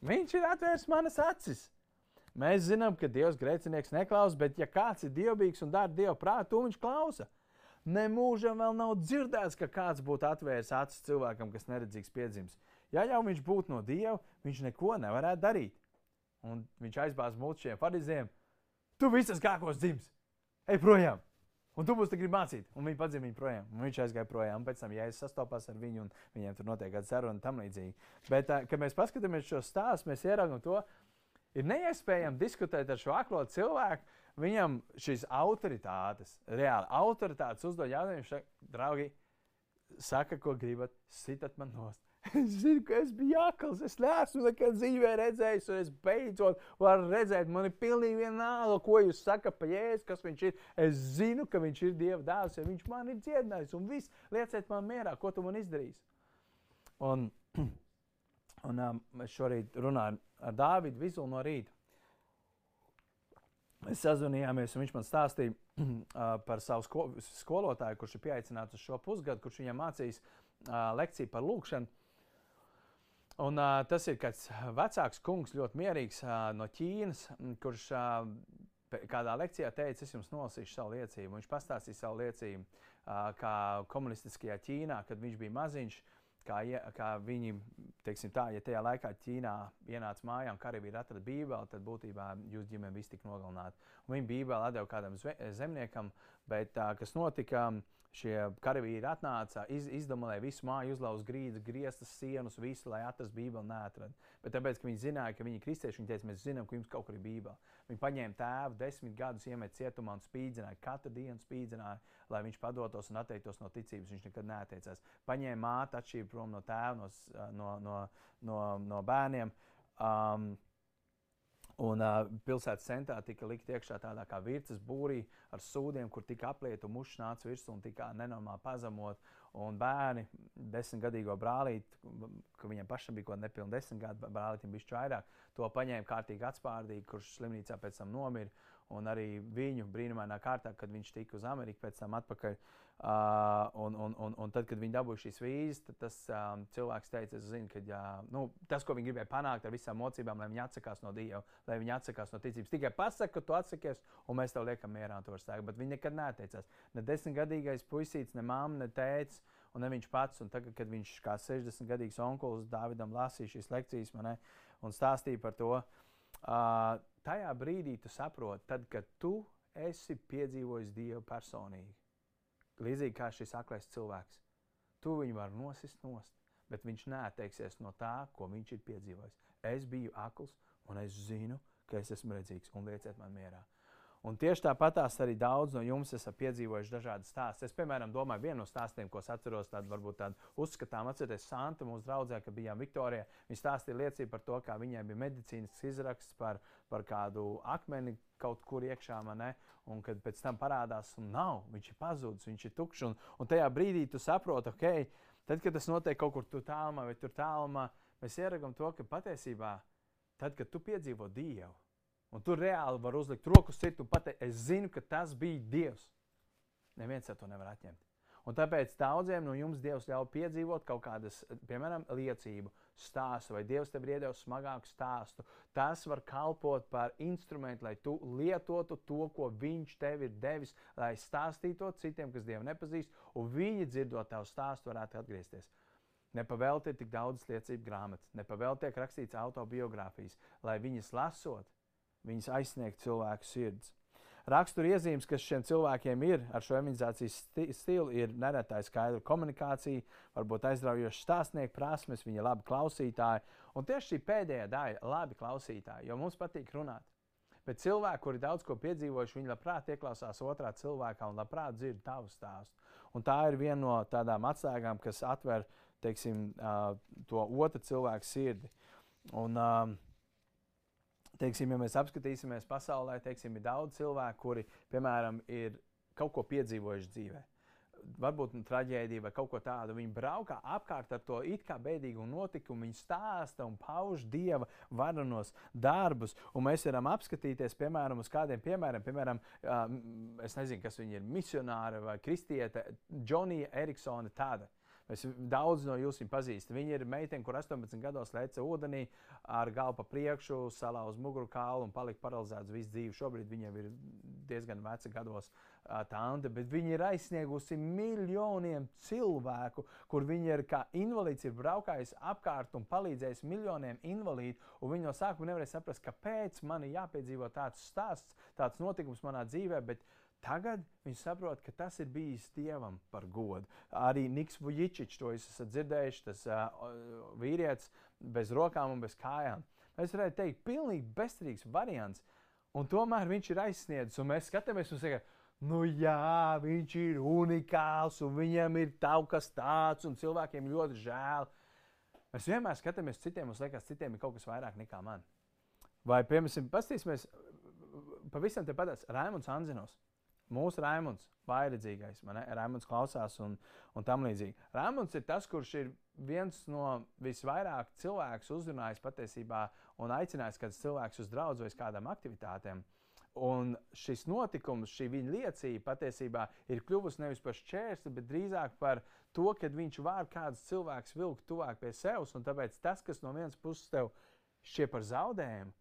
viņš ir atvērs manas acis. Mēs zinām, ka Dievs grēcinieks neklausa, bet ja kāds ir dievbijīgs un dara Dievu prātu, viņš klausa. Nemūžam vēl nav dzirdēts, ka kāds būtu atvērs acis cilvēkam, kas neredzīgs piedzimis. Ja jau viņš būtu no Dieva, viņš neko nevarētu darīt. Un viņš aizbāz mūsu šiem fariziem. Tu visas kākos dzims! Ej projām! Un tu būsi gribi mācīt, un viņi padzima viņu projām. Un viņš aizgāja projām, un pēc tam, ja es sastopos ar viņu, un viņiem tur notiek kāda saruna un tam līdzīgi. Bet, kad mēs paskatāmies šo stāstu, mēs ieraugam to, ir neiespējami diskutēt ar šo aklo cilvēku. Viņam šīs autoritātes, reāli autoritātes uzdod jautājumu, draugi, saka, ko gribat, sitat man nost. Es zinu, ka es biju akls. Es neesmu nekad dzīvē redzējis, un es beidzot varu redzēt. Man ir pilnīgi vienalga, ko jūs sakat par jēzu, kas viņš ir. Es zinu, ka viņš ir Dieva dēls, jo viņš man ir dziedinājis. Un viss lieciet man mierā, ko tu man izdarīsi. Un, *clears throat* un um, es šorīt runāju ar Dāvidu Vizulu no rīta. Mēs sazvanījāmies, un viņš man stāstīja *clears throat* uh, par savu sko skolotāju, kurš ir pieaicināts uz šo pusgadu, kurš viņam mācīs uh, lekciju par lūgšanu. Un, uh, tas ir kāds vecāks kungs, ļoti mierīgs uh, no Ķīnas, kurš uh, kādā lekcijā teica, es jums nolasīšu savu liecību. Viņš pastāstīja savu liecību, uh, kā komunistiskajā Ķīnā, kad viņš bija maziņš. Kā, kā viņi, teiksim tā, ja tajā laikā Ķīnā ienāca mājā un karavīri atrada Bībeli, tad būtībā jūs ģimene viss tika nogalināta. Viņa Bībeli deva kādam zemniekam, bet tā, kas notika, šie karavīri atnāca, iz, izdemolēja visu māju, uzlauza grīdas, grieztas sienas, visu, lai atrastu Bībeli, neatrada. Bet tāpēc, ka viņi zināja, ka viņi ir kristieši, viņi teica, mēs zinām, ka jums kaut kur ir Bībele. Viņi paņēma tēvu, desmit gadus iemet cietumā un spīdzināja, katru dienu spīdzināja, lai viņš padotos un atteiktos no ticības. Viņš nekad neatteicās. Paņēma māti, atšķīra prom no tēva, no, no, no, no, no bērniem. Um, Un uh, pilsētas centrā tika likt iekšā tādā kā virces būrī ar sūdiem, kur tika aplieta un mušs nāca virsū un tika nenormāli pazemot. Un bērni, desmitgadīgo brālīti, ka viņam pašam bija kaut kāda nepilna desmit gadu, brālītim bija vairāk, to paņēma kārtīgi atspārdīgi, kurš slimnīcā pēc tam nomira. Un arī viņu brīnumainā kārtā, kad viņš tika uz Ameriku, pēc tam atpakaļ. Uh, un, un, un, un tad, kad viņi dabūja šīs vīzes, tad tas um, cilvēks teica, es zinu, ka jā, nu, tas, ko viņi gribēja panākt ar visām mocībām, lai viņi atsakās no Dieva, lai viņi atsakās no ticības. Tikai pasaka, ka tu atsakies, un mēs tev liekam mierā to stāstu. Bet viņi nekad neteicās. Ne desmitgadīgais puisīts, ne mamma, ne tēvs. Un ne viņš pats, un tagad, kad viņš kā 60 gadīgs onkulis Dāvidam lasīja šīs lekcijas man, un stāstīja par to, uh, tajā brīdī tu saproti, tad, kad tu esi piedzīvojis Dievu personīgi Līdzīgi kā šis aklais cilvēks. Tu viņu vari nosist nost. bet viņš neatteiksies no tā, ko viņš ir piedzīvojis. Es biju akls, un es zinu, ka es esmu redzīgs, un lieciet man mierā. Un tieši tāpatās arī daudz no jums esat piedzīvojuši dažādas stāstus. Es, piemēram, domāju, vienu no stāstiem, ko es atceros, tādu varbūt tādu uzskatām, atcerieties, Santa mūsu draudzē, kad bijām Viktorijā. Viņa stāstīja liecību par to, kā viņai bija medicīnisks izraksts par, par kādu akmeni kaut kur iekšā, ne? un kad pēc tam parādās, un nav, viņš ir pazudis, viņš ir tukšs. Un, un tajā brīdī tu saproti, ok, tad, kad tas notiek kaut kur tālumā vai tur tālumā, mēs ieragam to, ka patiesībā tad, kad tu piedzīvo Dievu, Un tu reāli vari uzlikt roku sirdi un pateikt, es zinu, ka tas bija Dievs. Neviens to nevar atņemt. Un tāpēc daudziem no jums Dievs ļauj piedzīvot kaut kādas, piemēram, liecību, stāstu, vai Dievs tev ir iedevis smagāku stāstu. Tas var kalpot par instrumentu, lai tu lietotu to, ko Viņš tev ir devis, lai stāstītu to citiem, kas Dievu nepazīst, un viņi dzirdot tavu stāstu, varētu atgriezties. Nepavēlti ir tik daudz liecību grāmatas, nepavēlti tiek rakstīts autobiogrāfijas, lai viņas lasot, viņas aizsniegt cilvēku sirds. Rakstura iezīmes, kas šiem cilvēkiem ir ar šo evanģelizācijas sti stilu, ir nereti skaidra komunikācija, varbūt aizraujoša stāstnieku prasmes, viņa labi klausītāji. Un tieši šī pēdējā daļa - labi klausītāji, jo mums patīk runāt. Bet cilvēki, kuri daudz ko piedzīvojuši, viņi labprāt ieklausās otrā cilvēkā un labprāt dzird tavu stāstu. Un tā ir viena no tādām atslēgām, kas atver teiksim, to otru cilvēku sirdi. Un, uh, teiksim, ja mēs apskatīsimies pasaulē, teiksim, ir daudz cilvēku, kuri, piemēram, ir kaut ko piedzīvojuši dzīvē. Varbūt traģēdija vai kaut ko tādu. Viņi braukā apkārt ar to it kā bēdīgu notikumu, viņi stāsta un pauž dieva varenos darbus. Un mēs varam apskatīties, piemēram, uz kādiem piemēriem. Piemēram, es nezinu, kas viņi ir, misionāri vai kristiete, Džonija Eriksona tāda. Mēs daudz no jums pazīstam. Viņa ir meitene, kur 18 gados leca ūdenī ar galvu pa priekšu, salā uz muguru kālu un palika paralizēta visu dzīvi. Šobrīd viņai ir diezgan veca gados tante, bet viņa ir aizsniegusi miljoniem cilvēku, kur viņa ir kā invalīds, ir braukājis apkārt un palīdzējis miljoniem invalīdu. Viņa no sākuma nevarēja saprast, kāpēc man ir jāpiedzīvo tāds stāsts, tāds notikums manā dzīvē. Tagad viņš saprot, ka tas ir bijis Dievam par godu. Arī Niks Vujičičs to esat dzirdējuši, tas uh, vīrietis bez rokām un bez kājām. Mēs varētu teikt, pilnīgi bezcerīgs variants. Un tomēr viņš ir aizsniedzis, un mēs skatāmies un sakām, nu jā, viņš ir unikāls, un viņam ir kaut kas tāds, un cilvēkiem ļoti žēl. Mēs vienmēr skatāmies citiem, mums liekas, citiem ir kaut kas vairāk nekā man. Vai, piemēram, paskatīsimies, pavisam te patās Raimunds Anzinos. Mūsu Raimunds, vairedzīgais, Raimunds klausās un, un tam līdzīgi. Raimunds ir tas, kurš ir viens no visvairāk cilvēkus uzrunājis patiesībā un aicinājis kāds cilvēks uz draugu vai kādām aktivitātēm. Un šis notikums, šī viņa liecība patiesībā ir kļuvusi nevis par šķērsli, bet drīzāk par to, ka viņš var kādus cilvēkus vilkt tuvāk pie sevis. Tāpēc tas, kas no vienas puses tev šķiet par zaudējumu,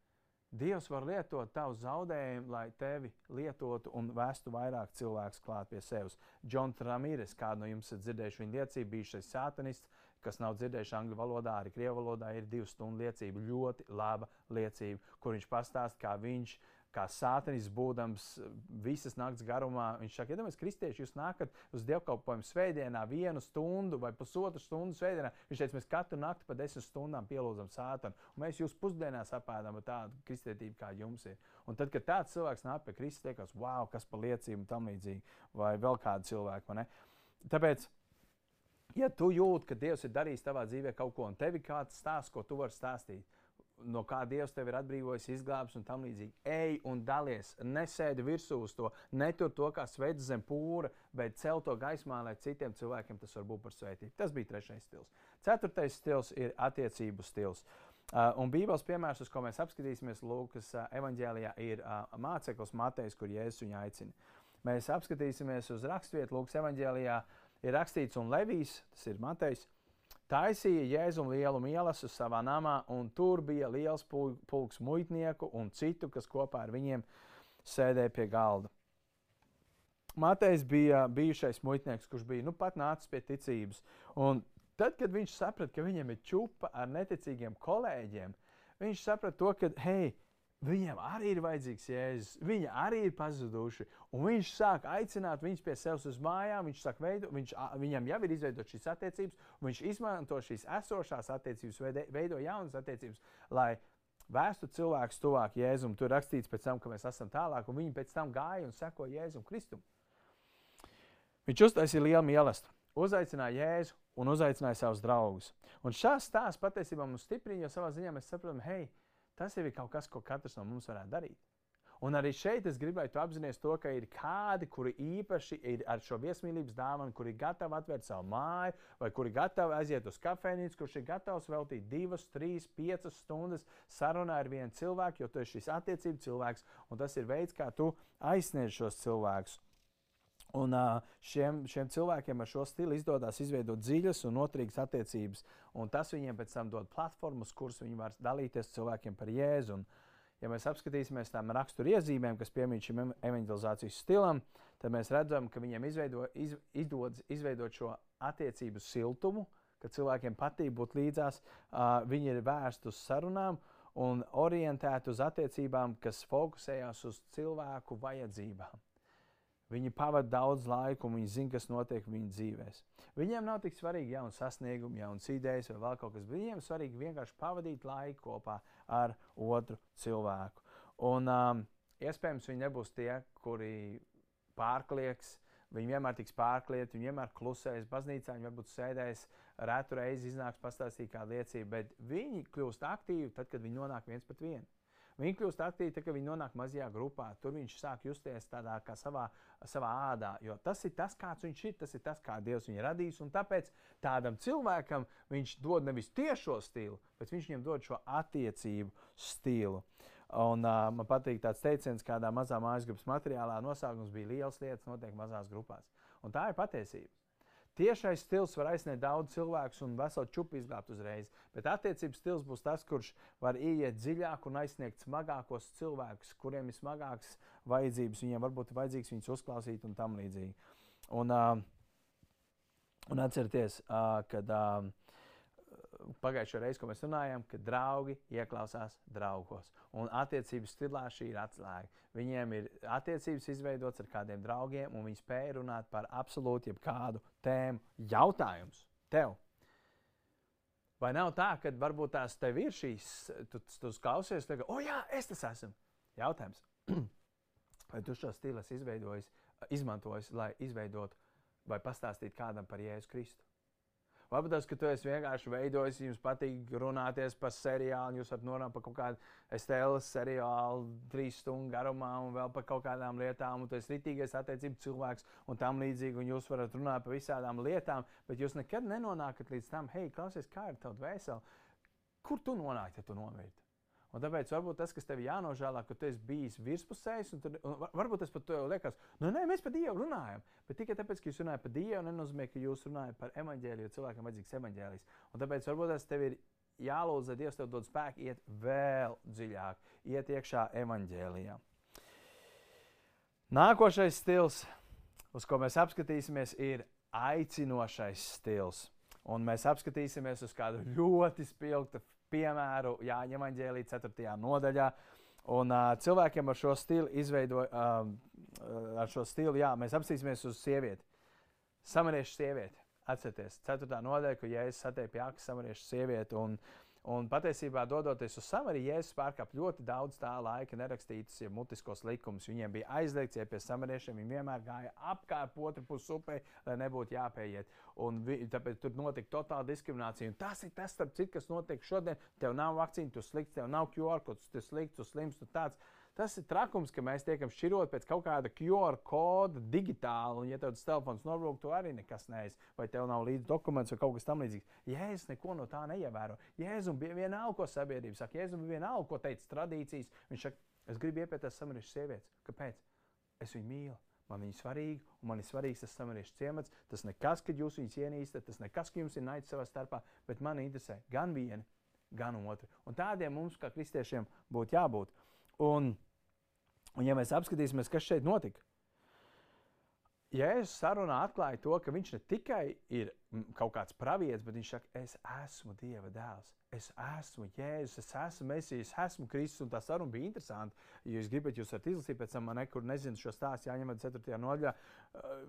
Dievs var lietot tavu zaudējumu, lai tevi lietotu un vestu vairāk cilvēku klāt pie sevis. Džons Ramīres, kādu no jums esat dzirdējuši viņa liecību, bijušais sātanists, kas nav dzirdējuši angļu valodā, arī krievu valodā, ir divu stundu liecība. Ļoti laba liecība, kur viņš pastāsta, kā viņš kā sātenis būdams visas naktas garumā. Viņš saka, iedomājieties, kristieši, jūs nākat uz dievkalpojumu svētdienā vienu stundu vai pusotru stundu svētdienā. Viņš teica, mēs katru nakti pa desmit stundām pielūdzam sātanu. Un mēs jūs pusdienās apēdam tādu kristietību, kā jums ir. Un tad, kad tāds cilvēks nāk pie Kristus, liekas, wow, kas par liecību tam līdzīgi, vai vēl kādu cilvēku. Tāpēc, ja tu jūti, ka Dievs ir darījis tavā dzīvē kaut ko, un tev ir kāds stāsts, ko tu vari stāstīt, no kā Dievs tevi ir atbrīvojis, izglābis un tam līdzīgi. Ej un dalies, nesēdi virsū uz to, netur to kā sveicis zem pūra, bet cel to gaismā, lai citiem cilvēkiem tas var būt par svētību. Tas bija trešais stils. Ceturtais stils ir attiecību stils. Uh, un Bībeles piemērs, uz ko mēs apskatīsimies Lūkas uh, evanģēlijā, ir uh, māceklis Matejs, kur Jēzus viņu aicina. Mēs apskatīsimies uz raksturvietu Lūkas evanģēlijā. Ir rakstīts, un Levijs, tas ir Matejs, taisīja Jēzum lielu mielasu savā namā, un tur bija liels pulks muitnieku un citu, kas kopā ar viņiem sēdēja pie galda. Matejs bija bijušais muitnieks, kurš bija nu, pat nācis pie ticības. Un tad, kad viņš saprata, ka viņam ir čupa ar neticīgiem kolēģiem, viņš saprata to, ka, hei, Viņiem arī ir vajadzīgs jēzus. Viņi arī ir pazuduši. Un viņš sāk aicināt viņus pie sevis uz mājām. Viņš sāk veidot, viņš, viņam jau ir izveidot šīs attiecības, viņš izmanto šīs esošās attiecības, veido, jaunas attiecības, lai vēstu cilvēkus tuvāk Jēzum. Tur rakstīts tam, ka mēs esam tālāk, un viņi pēc tam gāja un seko Jēzum Kristum. Viņš uztaisīja lielu mīlestību, uzaicināja Jēzu un uzaicināja savus draugus. Un šāds stāsts patiesībā mums stiprina, jo savā ziņā mēs saprotam, hei, Tas jau ir kaut kas, ko katrs no mums varētu darīt. Un arī šeit es gribētu apzināties to, ka ir kādi, kuri īpaši ir ar šo viesmīlības dāvanu, kuri ir gatavi atvērt savu māju, vai kuri ir gatavi aiziet uz kafejnīcu, kurš ir gatavs veltīt divas, trīs, piecas stundas sarunā ar vienu cilvēku, jo tu esi šis attiecību cilvēks, un tas ir veids, kā tu aizsniedz šos cilvēkus. Un šiem, šiem cilvēkiem ar šo stilu izdodas izveidot dziļas un noturīgas attiecības. Un tas viņiem pēc tam dod platformu, uz kuras viņi var dalīties cilvēkiem par jēzu. Un, ja mēs apskatīsimies tām raksturiezīmēm, kas piemīt šim evanģelizācijas stilam, tad mēs redzam, ka viņiem izveido, iz, izdodas izveidot šo attiecību siltumu, ka cilvēkiem patīk būt līdzās. Uh, viņi ir vērsti uz sarunām un orientēti uz attiecībām, kas fokusējas uz cilvēku vajadzībām. Viņi pavada daudz laika, un viņi zina, kas notiek viņu dzīvēm. Viņiem nav tik svarīgi jauns sasniegums, jauns idejas vai vēl kaut kas, bet viņiem svarīgi vienkārši pavadīt laiku kopā ar otru cilvēku. Un, um, iespējams, viņi nebūs tie, kuri pārklieks. Viņi vienmēr tiks pārklieti, viņi vienmēr klusēs. Baznīcā viņi varbūt sēdēs, rētu reizi iznāks pastāstīt kādu liecību, bet viņi kļūst aktīvi tad, kad viņi nonāk viens pret vienu. Viņi kļūst aktīvi, tad, kad viņi nonāk mazajā grupā. Tur viņš sāk justies tādā kā savā, savā ādā. Jo tas ir tas, kāds viņš ir, tas ir tas, kā Dievs viņu radījis. Un tāpēc tādam cilvēkam viņš dod nevis tiešo stilu, bet viņš viņam dod šo attiecību stilu. Un, uh, man patīk tāds teiciens, kādā mazā mājas grupas materiālā nosaukums bija liels lietas, notiek mazās grupās. Un tā ir patiesība. Tiešais stils var aizsniegt daudz cilvēku un veselu čupu izglābt uzreiz, bet attiecības stils būs tas, kurš var ieiet dziļāk un aizsniegt smagākos cilvēkus, kuriem ir smagākas vajadzības. Viņiem varbūt ir vajadzīgs viņus uzklausīt un tam līdzīgi. Un, uh, un atcerieties, uh, kad uh, pagājušajā reizē, kad mēs runājām, ka draugi ieklausās draugos. Un attiecības stilā šī ir atslēga. Viņiem ir attiecības izveidotas ar kādiem draugiem, un viņi spēj runāt par absolūti jebkādu tēmu. Jautājums tev! Vai nav tā, ka varbūt tās tev ir šīs, tu, tu klausies, tagad, o jā, es tas esmu? Jautājums. *clears throat* Vai tu šo stilu esi izmantojis, lai izveidotu vai pastāstītu kādam par Jēzu Kristu? Varbūt tas, ka tu esi vienkārši veidojis, jums patīk runāties par seriālu, jūs varat norunāt par kaut kādu stēles seriālu, trīs stundu garumā un vēl par kaut kādām lietām, un tu esi ritīgais attiecību cilvēks un tam līdzīgi, un jūs varat runāt par visādām lietām, bet jūs nekad nenonākat līdz tam, hei, klausies, kā ir tavs vēseli, kur tu nonāki, ja tu nomirti? Un tāpēc varbūt tas, kas tev jānožēlā, ka tu esi bijis virspusējs, un, tur, un varbūt tas pat liekas, nu, nē, mēs par Dievu runājam. Bet tikai tāpēc, ka jūs runājat par Dievu, nenozīmē, ka jūs runājat par evaņģēliju, jo cilvēkam vajadzīgs evaņģēlijs. Un tāpēc varbūt tas tev ir jālūdz, lai Dievs tev dod spēku iet vēl dziļāk, iet iekšā evaņģēlijā. Nākošais stils, uz ko mēs apskatīsimies, ir aicinošais stils. Un mēs apskatīsimies uz kādu ļoti spilgtu piemēru Jāņa Evanģēlī 4. nodaļā. Un uh, cilvēkiem ar šo stilu izveidoja, uh, ar šo stilu, jā, mēs apstīsimies uz sievieti. Samariešu sievieti. Atcerieties, 4. nodaļa, kur Jēzus satiek pie akas samariešu sievieti. Un, uh, Un patiesībā, dodoties uz Samariju, Jēzus pārkāpa ļoti daudz tā laika nerakstītus, ja mutiskos likumus. Viņiem bija aizliegts, ja pie samariešiem viņi vienmēr gāja apkārt otru pusi upē, lai nebūtu jāpieiet. Un vi, tāpēc tur notika totāla diskriminācija. Un tas ir tas, starp citu, kas notiek šodien. Tev nav vakcīna, tu slikts, tev nav QR kods, tu slikts, tu slims, tu tāds. Tas ir trakums, ka mēs tiekam šķirot pēc kaut kāda QR koda digitāli, un, ja tev tas telefons nobrūk, tu arī nekas neesi, vai tev nav līdzi dokuments vai kaut kas tamlīdzīgs. Jēzus neko no tā neievēro. Jēzus bija vienalga, ko sabiedrība saka, Jēzus bija vienalga, ko teica tradīcijas. Viņš saka, es gribu iepiet tās samariešu sievietes. Kāpēc? Es viņu mīlu. Man viņa ir svarīga, un man ir svarīgs tas samariešu ciemats. Tas nekas, ka jūs viņus ienīstat, tas nekas, ka jums ir naids savā starpā, bet man interesē gan viena, gan otra. Un tādiem mums, kā kristiešiem, būtu jābūt. Un, un ja mēs apskatīsimies, kas šeit notika, Jēzus sarunā atklāja to, ka viņš ne tikai ir kaut kāds pravietis, bet viņš saka, es esmu Dieva dēls. es esmu Jēzus, es esmu Mēsīs, es esmu Kristus. Un tā saruna bija interesanta. Ja jūs gribat, jūs varat izlasīt pēc tam, man nekur nezinu šo stāstu, jāņemat 4. nodaļā. Uh,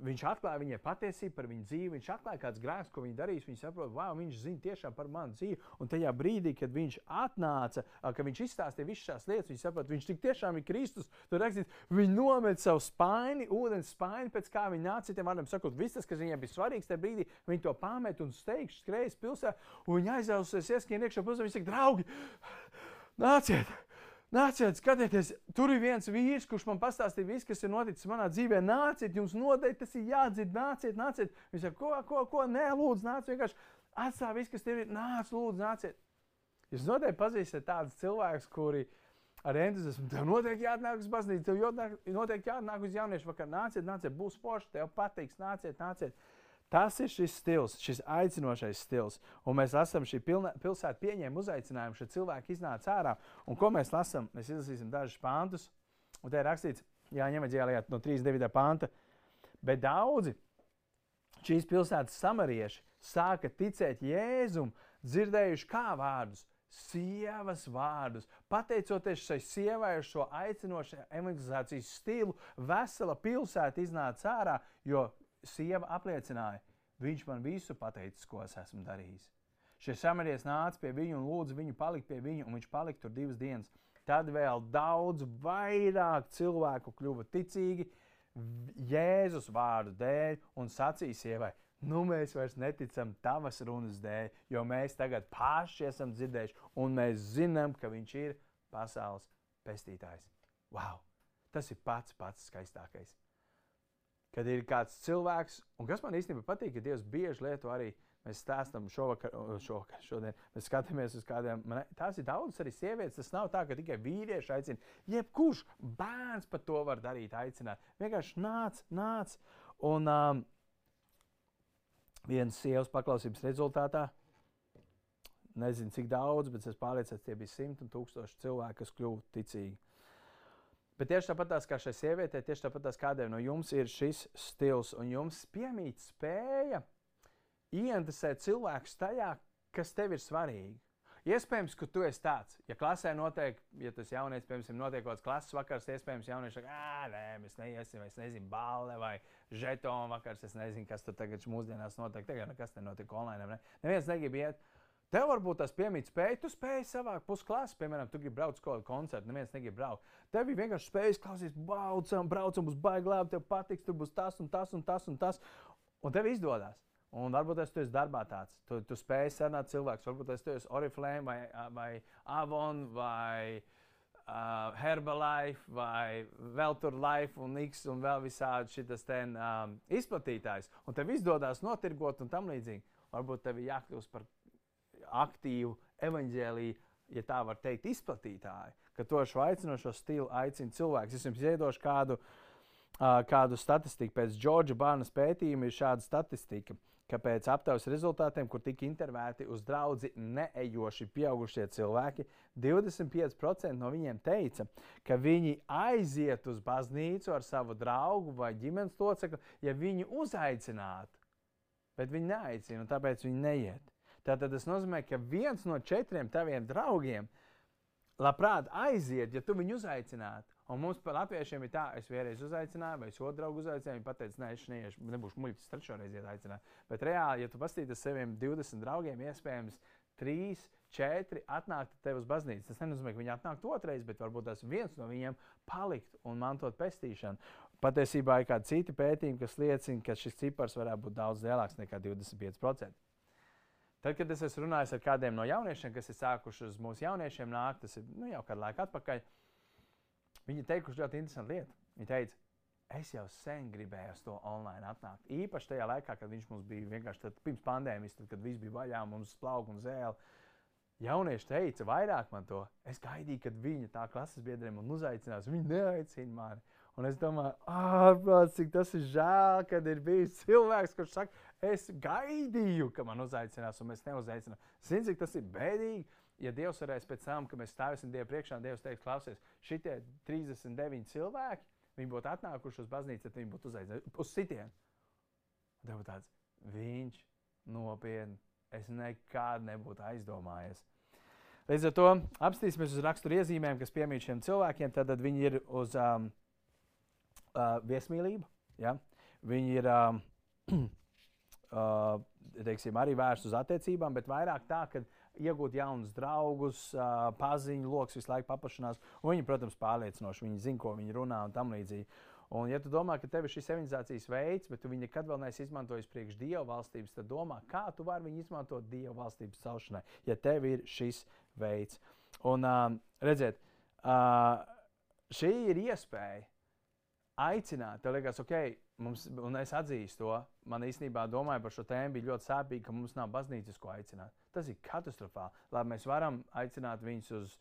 viņš atklāja viņai patiesību par viņu dzīvi, viņš atklāja kāds grēks, ko viņa darīs. Viņa saprot, wow, viņš zina tiešām par manu dzīvi. Un tajā brīdī, kad viņš atnāca, kad viņš izstāstīja visas šīs lietas, viņš saprot, viņš tik tiešām ir Kristus. Tur rakstīts, viņi nomet savu spaini, ūdens spaini, pēc kā viņi nāca citiem vārdiem sakot, viss tas, kas viņiem bija svarīgs tajā brīdī, viņi to pamet un steigš skrējas pilsētā, un viņi aizausies, ieskrien iekšā pilsētā, viņi saka, draugi, nāciet! Nāciet, skatieties, tur ir viens vīrs, kurš man pastāstīja visu, kas ir noticis manā dzīvē. Nāciet, jums noteikti tas ir jādzird, nāciet, nāciet. Viņš saka, ko, ko, ko, nē, lūdzu, nāciet, vienkārši atstāj visu, kas tev ir. Nāc, lūdzu, nāciet. Jūs noteikti pazīstat tādus cilvēkus, kuri ar entuziasmu tev noteikti jāatnāk uz baznīcu, tev noteikti jāatnāk uz jauniešu vakaru. Nāciet, nāciet, būs forši, tev patiks, nāciet, nāciet. Tas ir šis stils, šis aicinošais stils. Un mēs lasām, šī pilsēta pieņēma uzaicinājumu, šie cilvēki iznāca ārā. Un ko mēs lasām? Mēs izlasīsim dažus pāntus. Un te ir rakstīts, Jāņem Eģēlijā no 39. panta. Bet daudzi šīs pilsētas samarieši sāka ticēt Jēzum, dzirdējuši kā vārdus, sievas vārdus. Pateicoties šai sievai ar šo aicinošu evangelizācijas stilu, vesela pilsēta iznāca ārā, jo sieva apliecināja, viņš man visu pateicis, ko es esmu darījis. Šie samarietis nāca pie viņa un lūdza viņu palikt pie viņa, un viņš palika tur divas dienas. Tad vēl daudz vairāk cilvēku kļuva ticīgi Jēzus vārdu dēļ un sacīja sievai, nu mēs vairs neticam tavas runas dēļ, jo mēs tagad paši esam dzirdējuši, un mēs zinām, ka viņš ir pasaules pestītājs. Wow! Tas ir pats pats skaistākais. Kad ir kāds cilvēks, un kas man īstenībā patīk, ka Dievs bieži lieto arī Mēs stāstām šovakar, šovakar, šodien. Mēs skatāmies uz kādiem. Man, tās ir daudzas arī sievietes. Tas nav tā, ka tikai vīrieši aicina. Jebkurš bērns par to var darīt, aicināt. Vienkārši nāc, nāc. Un um, vienas sievas paklausības rezultātā, nezinu cik daudz, bet es pārliecināts, tie bija simti un tūkstoši cilvēki, kas kļuva ticīgi. Bet tieši tāpat kā šai sievietei, tieši tāpat kādai no jums ir šis stils, un jums piemīt spēja ieinteresēt cilvēkus tajā, kas tev ir svarīgi. Iespējams, ka tu esi tāds. Ja klasē notiek, ja tas jaunietis, piemēram, notiek kaut kāds klases vakars, iespējams, jaunieši saka, ah, nē, mēs neiesim, es nezinu, balē vai žetonu vakars. Es nezinu, kas tur tagad mūsdienās notiek. Tagad nekas te notiek online. Ne? Neviens negrib iet. Tev varbūt tas piemīt spēju, tu spēj savākt pusklases, piemēram, tu gribi braukt uz kādu koncertu, neviens negrib braukt. Tev bija vienkārši spējas klausīties, braucam, braucam, baigi labi, tev patiks, tur būs tas un tas un tas un tas. Un tev izdodas. Un varbūt es esmu darbā tāds. Tu, tu spēj sarunāt cilvēkus. Varbūt es esmu Oriflame vai, vai Avon vai uh, Herbalife vai Veltur Life un X un vēl visādi šis ten um, izplatītājs. Un tev izdodas notirgot un tam līdzīgi. Varbūt tev ir jākļūst par aktīvu evaņģēlīju, ja tā var teikt, izplatītāju. Ka to šo aicinošo stilu aicina cilvēks. Es jums iedošu kādu, kādu statistiku. Pēc Džordža Bārnas pētījuma ir šāda statistika. Ka pēc aptaujas rezultātiem, kur tika intervēti uz draugu neejoši pieaugušie cilvēki, 25% no viņiem teica, ka viņi aiziet uz baznīcu ar savu draugu vai ģimenes locekli, ja viņi uzaicinātu. Bet viņi neaicina, un tāpēc viņi neiet. Tātad tas nozīmē, ka viens no četriem taviem draugiem labprāt aiziet, ja tu viņu uzaicinātu. Un mums par latviešiem ir tā, es vienreiz uzaicināju, vai es otru draugu uzaicināju. Viņi teica, nē, es neiešu, nebūšu muļķis, trešo reizi aicināt. Bet reāli, ja tu pastīties saviem 20 draugiem, iespējams, 3, 4 atnākt tev uz baznīcu. Tas nenozīmē, ka viņi atnāktu otrreiz, bet varbūt tas viens no viņiem palikt un mantot pestīšanu. Patiesībā ir kādi citi pētījumi, kas liecina, ka šis cipars varētu būt daudz lielāks nekā 25%. Tad, kad es esmu runājis ar kādiem no jauniešiem, kas ir sākuši uz mūsu jauniešiem nākt, tas ir nu, jau kādu laiku atpakaļ, Viņi teikuši ļoti interesantu lietu. Viņi teica, es jau sen gribēju uz to online atnākt. Īpaši tajā laikā, kad viņš mums bija vienkārši tad, pirms pandēmijas, tad, kad viss bija vaļā, mums plauka un zēle. Jaunieši teica vairāk man to. Es gaidīju, kad viņa tā klases biedriem man uzaicinās. Viņi neaicina mani. Un es domāju, ārprāt, cik tas ir žēl, kad ir bijis cilvēks, kurš saka, es gaidīju, ka man uzaicinās, un mēs neuzaicinām. Zini, cik tas ir bēdīgi ja Dievs varēs pēc tam, kad mēs stāvēsim Dievu priekšā, Dievs teiks, klausies, šitie 39 cilvēki, viņi būtu atnākuši uz baznīcu, tad viņi būtu uzaicināti uz sitienu. Tev būtu tāds, viņš nopietni, es nekad nebūtu aizdomājies. Līdz ar to apstīsimies uz raksturu iezīmēm, kas piemīt šiem cilvēkiem. Tad, tad viņi ir uz um, uh, viesmīlību. Ja? Viņi ir um, *clears throat* uh, teiksim, arī vērsti uz attiecībām, bet vairāk tā, ka iegūt jaunus draugus, uh, paziņu lokus visu laiku paplašinās. Viņi, protams, pārliecinoši, viņi zina, ko viņi runā un tam līdzīgi. Un, ja tu domā, ka tev ir šis evanģelizācijas veids, bet tu viņu nekad vēl neesi izmantojis priekš Dieva valstības, tad domā, kā tu vari viņu izmantot Dieva valstības celšanai, ja tev ir šis veids. Un, uh, redziet, uh, šī ir iespēja aicināt, tev liekas, ok, mums, un es atzīstu to. Man īstenībā domāju par šo tēmu bija ļoti sāpīgi, ka mums nav baznīcas, ko aicināt. Tas ir katastrofāli. Lai mēs varam aicināt viņus uz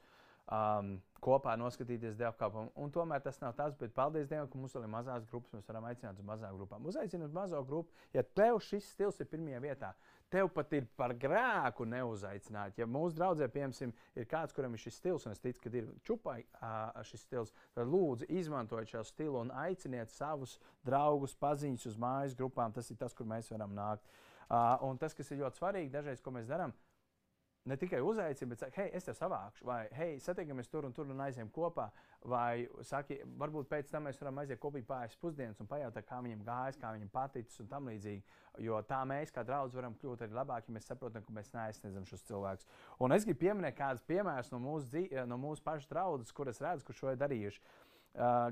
um, kopā noskatīties dievkalpojumu. Un tomēr tas nav tas, bet paldies Dievam, ka mums vēl ir mazās grupas. Mēs varam aicināt uz mazām grupām. Uzaicināt uz mazo grupu, ja tev šis stils ir pirmajā vietā. Tev pat ir par grēku neuzaicināt. Ja mūsu draudzē, piemēram, ir kāds, kuram ir šis stils, un es ticu, ka ir čupai šis stils, tad lūdzu izmantojiet šo stilu un aiciniet savus draugus, paziņas uz mājas grupām. Tas ir tas, kur mēs varam nākt. Un tas, kas ir ļoti svarīgi, dažreiz, ko mēs darām, ne tikai uzaicina, bet saka, hei, es te savākšu, vai hei, satiekamies tur un tur un aizējām kopā. Vai saki, varbūt pēc tam mēs varam aiziet kopīgi pāri pusdienas un pajautāt, kā viņam gājas, kā viņam paticis un tam līdzīgi. Jo tā mēs, kā draugi, varam kļūt arī labāki, ja mēs saprotam, ka mēs neaizsniedzam šos cilvēkus. Un es gribu pieminēt kādus piemērus no mūsu, dzīv, no mūsu pašu draudzes, kuras redzu, kur šo ir darījuši.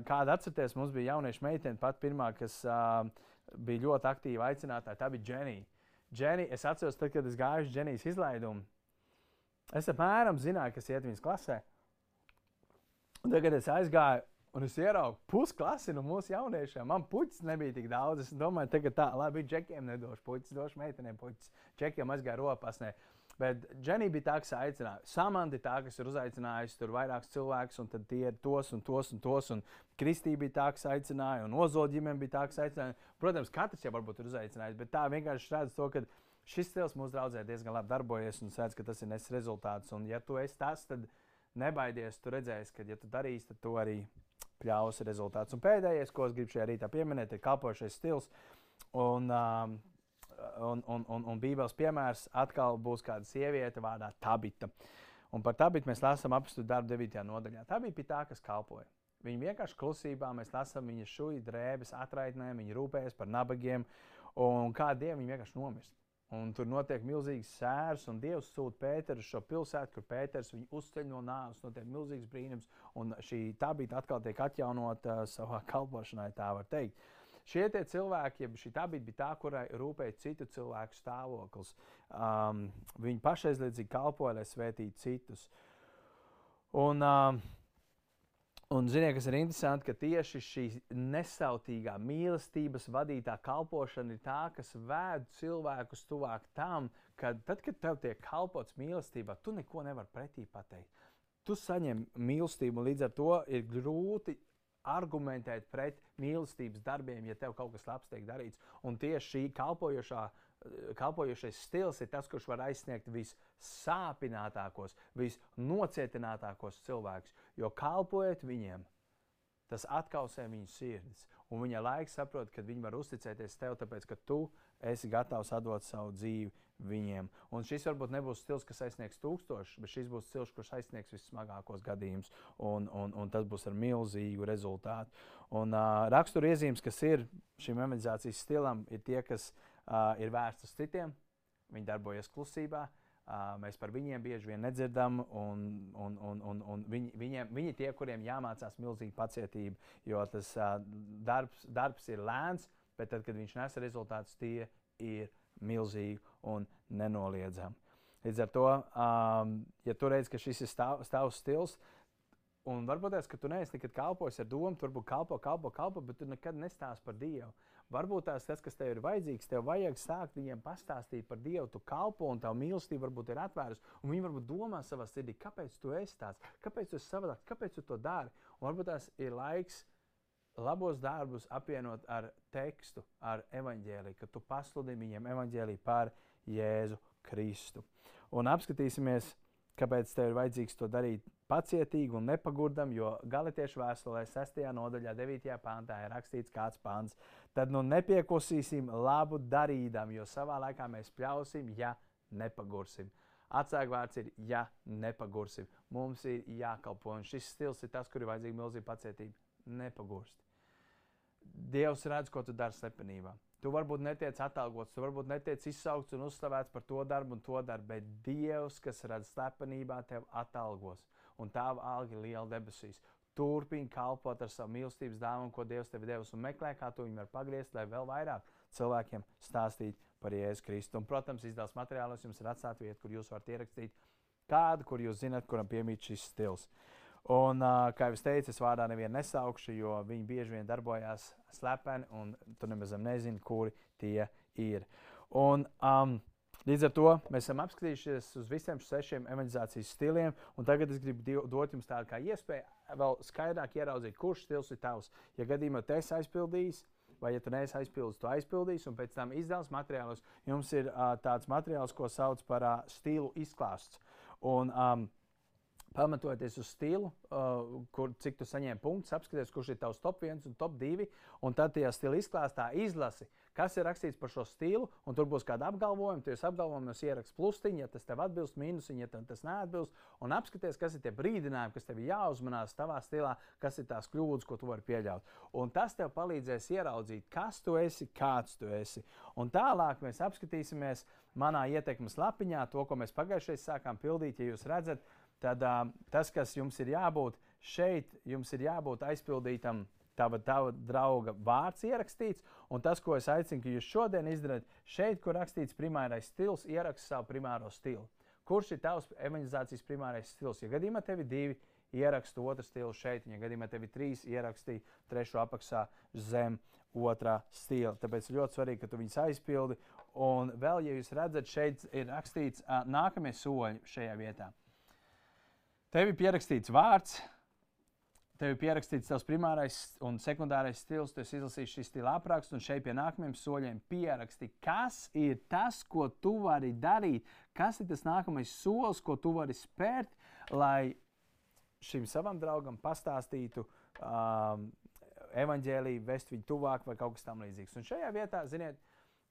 Kāda atcerieties, mums bija jaunieša meitene, pat pirmā, kas uh, bija ļoti aktīva aicinātāja, tā bija Dženija. Dženija, es atceros, tad, kad es gāju uz Dženijas izlaidumu, Es apmēram zināju, kas iet viņas klasē. Un tagad es aizgāju, un es ieraugu pusklasi no mūsu jauniešiem. Man puķis nebija tik daudz. Es domāju, tagad tā, labi, džekiem nedošu puķis, došu meitenēm puķis. Džekiem aizgāju ropasnē. Bet Dženija bija tā, kas aicināja. Samanta ir tā, kas ir uzaicinājusi tur vairākus cilvēkus, un tie ir tos un tos un tos. Un Kristīna bija tā, kas aicināja, un Ozola ģimene bija tā, kas aicināja. Protams, katrs jau varbūt ir uzaicinājis, bet tā vienkārši redz to, ka šis stils mūsu draudzē diezgan labi darbojas un redz, ka tas ir nesis rezultāts. Un, ja tu esi tas, tad nebaidies, tu redzēsi, ka, ja tu darīsi, tad tu arī pļausi rezultātus. Un pēdējais, ko es gribu šajā rītā pieminēt, ir kalpošais stils. Un, um, un, un, un, un Bībeles piemērs atkal būs kāda sieviete vārdā Tabita. Un par Tabitu mēs lasām apstāstu darbu 9. nodaļā. Tā bija tā, kas kalpoja. Viņa vienkārši klusībā, mēs lasām viņas šūnu drēbes, atraitnēm, viņa rūpējas par nabagiem, un kā dievam viņa vienkārši nomirst. Un tur notiek milzīgs sērs, un Dievs sūta Pēteru uz šo pilsētu, kur Pēters viņu uzceļ no nāves. Notiek milzīgs brīnums, un šī tabīta atkal tiek atjaunota uh, savā *laughs* kalpošanā, tā var teikt. Šie cilvēki, ja šī tabīta bija tā, kurai rūpēja citu cilvēku stāvoklis. Um, viņi pašaizliedzīgi kalpoja, lai svētītu citus. Un, um, Un ziniet, kas ir interesanti, ka tieši šī nesautīgā mīlestības vadītā kalpošana ir tā, kas vēd cilvēkus tuvāk tam, ka tad, kad tev tiek kalpots mīlestībā, tu neko nevari pretī pateikt. Tu saņem mīlestību, un līdz ar to ir grūti argumentēt pret mīlestības darbiem, ja tev kaut kas labs tiek darīts. Un tieši šī kalpojošais stils ir tas, kurš var aizsniegt vissāpinātākos, visnocietinātākos cilvēkus. Jo kalpojot viņiem, tas atkausē viņu sirdis. Un viņa laiks saprot, ka viņi var uzticēties tev, tāpēc ka tu esi gatavs atdot savu dzīvi viņiem. Un šis varbūt nebūs stils, kas aizsniegs tūkstošus, bet šis būs stils, kurš aizsniegs vissmagākos gadījumus, un, un, un tas būs ar milzīgu rezultātu. Un uh, raksturiezīmes, kas ir šim evanģelizācijas stilam, ir tie, kas uh, ir vērsts uz citiem, viņi darbojas klusībā. Uh, mēs par viņiem bieži vien nedzirdam, un, un, un, un, un viņi, viņiem, viņi tie, kuriem jāmācās milzīga pacietība, jo tas uh, darbs, darbs ir lēns, bet tad, kad viņš nes rezultātus, tie ir milzīgi un nenoliedzami. Līdz ar to, um, ja tu redz, ka šis ir stāv, stāvs stils, un varbūt tas, ka tu neesi nekad kalpojis ar domu, tu varbūt kalpo, kalpo, kalpo, bet tu nekad nestāsti par Dievu. Varbūt tās tas, kas tev ir vajadzīgs, tev vajag sākt viņiem pastāstīt par Dievu, tu kalpo un tā mīlestība varbūt ir atvērta. Viņi varbūt domā savā sirdī, kāpēc tu esi tāds, kāpēc tu esi savādāks, kāpēc tu to dari. Un varbūt tās ir laiks labos darbus apvienot ar tekstu, ar evaņģēliju, ka tu pasludini viņiem evaņģēliju par Jēzu Kristu. Un apskatīsimies, kāpēc tev ir vajadzīgs to darīt pacietīgi un nepagurdam, jo Galitiešu vēstulē 6. nodaļā, 9. pāntā ir rakstīts kāds pāns. Tad nu nepiekosīsim labu darīdam, jo savā laikā mēs pļausim, ja nepagursim. Atslēgvārds ir, ja nepagursim. Mums ir jākalpo. Un šis stils ir tas, kur ir vajadzīga milzīga pacietība. Nepagurst. Dievs redz, ko tu dari slepenībā. Tu varbūt netiec atalgots, tu varbūt netiec izsaukts un uzslavēts par to darbu un to darbu, bet Dievs, kas redz slepenībā, tev atalgos. Un tava alga ir liela debesīs. Turpini kalpot ar savu mīlestības dāvanu, ko Dievs tev devis, un meklē, kā to viņu var pagriezt, lai vēl vairāk cilvēkiem stāstītu par Jēzu Kristu. Un, protams, izdevums materiālos jums ir atstāta vieta, kur jūs varat ierakstīt kādu, kur jūs zinat, kuram piemīt šis stils. Un, kā jau es teicu, es vārdā nevienu nesaukšu, jo viņi bieži vien darbojās slepeni, un tu nemaz nezini, kuri tie ir. Un, um, Līdz ar to mēs esam apskatījušies uz visiem šiem sešiem evanģelizācijas stiliem, un tagad es gribu dot jums tādu iespēju vēl skaidrāk ieraudzīt, kurš stils ir tavs. Ja gadījumā tu esi aizpildījis, vai ja tu neesi aizpildījis, tu aizpildīsi, un pēc tam izdevums materiālos jums ir uh, tāds materiāls, ko sauc par uh, stilu izklāsts. Un, um, Pamatojoties uz stilu, uh, kur, cik tu saņēmi punktus, apskaties, kurš ir tavs top 1 un top 2. Un tad tajā stila izklāstā izlasi, kas ir rakstīts par šo stilu. Un tur būs kāda apgalvojuma, tu esi apgalvojumos ieraksts plusiņu, ja tas tev atbilst, mīnusiņu, ja tas neatbilst. Un apskaties, kas ir tie brīdinājumi, kas tev jāuzmanās tavā stilā, kas ir tās kļūdas, ko tu vari pieļaut. Un tas tev palīdzēs ieraudzīt, kas tu esi, kāds tu esi. Un tālāk mēs apskatīsimies manā ietekmes lapiņā, to, ko mēs pagājušajā sākām pildīt, ja jūs redzat tad uh, tas, kas jums ir jābūt, šeit jums ir jābūt aizpildītam. Tava, tava drauga vārds ierakstīts, un tas, ko es aicinu, ka jūs šodien izdarāt, šeit, kur rakstīts primārais stils, ierakst savu primāro stilu. Kurš ir tavs evanģelizācijas primārais stils? Ja gadījumā tev ir divi, ierakstu otru stilu šeit, ja gadījumā tev ir trīs, ierakstīja trešo apakšā zem otrā stila. Tāpēc ļoti svarīgi, ka tu viņus aizpildi. Un vēl, ja jūs redzat, šeit ir rakstīts nākamie soļi šajā vietā. Tev ir pierakstīts vārds, tev ir pierakstīts tavs primārais un sekundārais stils, tu izlasīsi šī stila aprakstu, un šeit pie nākamajiem soļiem pieraksti, kas ir tas, ko tu vari darīt, kas ir tas nākamais solis, ko tu vari spērt, lai šim savam draugam pastāstītu um, evaņģēlīju, vest viņu tuvāk vai kaut kas tamlīdzīgs. Un šajā vietā, ziniet,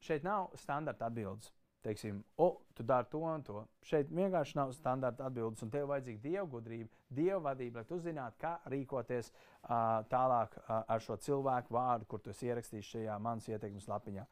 šeit nav standarta atbildes teiksim, o, tu dari to un to. Šeit vienkārši nav standarta atbildes, un tev vajadzīga dieva gudrība, dieva vadība, lai tu zinātu, kā rīkoties uh, tālāk uh, ar šo cilvēku vārdu, kur tu ierakstījis šajā manas ieteikums lapiņā.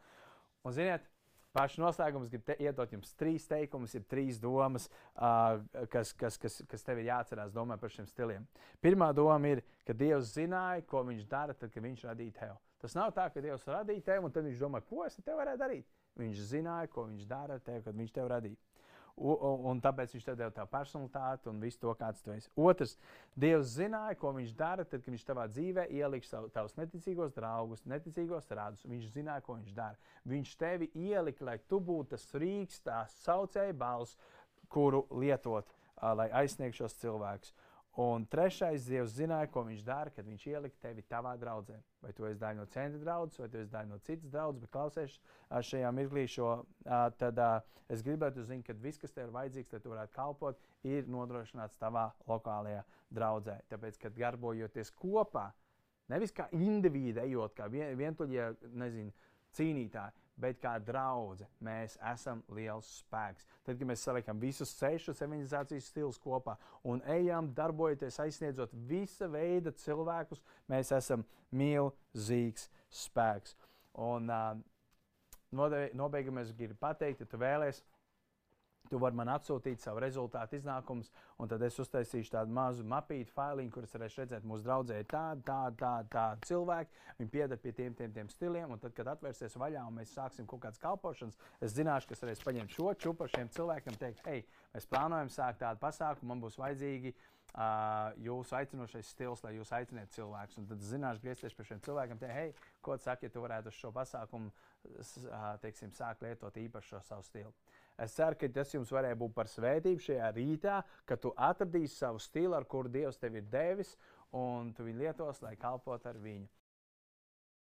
Un, ziniet, pašu noslēgums gribu iedot jums trīs teikumus, ir trīs domas, uh, kas, kas, kas, kas tev ir jāatcerās domājot par šiem stiliem. Pirmā doma ir, ka Dievs zināja, ko viņš dara, tad, kad viņš radīja tevi. Tas nav tā, ka Dievs radīja tevi, un tad viņš domā, ko es te varētu darīt. Viņš zināja, ko viņš dara ar tevi, kad viņš tevi radīja. Un, un, un tāpēc viņš tev deva tā personalitāti un visu to, kāds tu esi. Otrs, Dievs zināja, ko viņš dara, tad, kad viņš tavā dzīvē ieliks savu, tavus neticīgos draugus, neticīgos rādus. Viņš zināja, ko viņš dara. Viņš tevi ielika, lai tu būtu tas rīks, tā saucēja balss, kuru lietot, uh, lai aizsniegtu šos cilvēkus. Un trešais, Dievs zināja, ko viņš dara, kad viņš ielika tevi savā draudzē. Vai tu esi daļa no centra draudzes, vai tu esi daļa no citas draudzes, bet klausies šajā mirklī, šo, tad es gribētu zināt, ka viss, kas tev ir vajadzīgs, lai tu varētu kalpot, ir nodrošināts tavā lokālajā draudzē. Tāpēc, kad darbojoties kopā, nevis kā individu ejot, kā vien, vientuļie, nezinu, cīnītāji, bet kā draudzene mēs esam liels spēks. Tad, kad mēs saliekam visus sešus evanģelizācijas stilus kopā un ejam, darbojoties, aizsniedzot visa veida cilvēkus, mēs esam milzīgs spēks. Un uh, nobeigumā es gribu pateikt, ja tu vēlēsies Tu vari man atsūtīt savu rezultātu iznākumus, un tad es uztaisīšu tādu mazu mapītu, failiņu, kuras varēšu redzēt, mūsu draudzē ir tādi, tādi, tādi, tādi cilvēki. Viņi pieder pie tiem, tiem, tiem stiliem, un tad, kad atvērsies vaļā un mēs sāksim kaut kādas kalpošanas, es zināšu, ka es varēšu paņemt šo čupu ar šiem cilvēkiem teikt, hei, mēs plānojam sākt tādu pasākumu, man būs vajadzīgi uh, jūsu aicinošais stils, lai jūs aicinātu cilvēkus. Tad zināšu, griezties pie šiem cilvēkiem, teikt, hei, ko tu saki, ja tu varētu uz šo pasākumu uh, teiksim, sākt lietot īpaši šo savu stilu. Es ceru, ka tas jums varēja būt par svētību šajā rītā, ka tu atradīsi savu stilu, ar kuru Dievs tev ir devis, un tu viņu lietos, lai kalpotu ar viņu.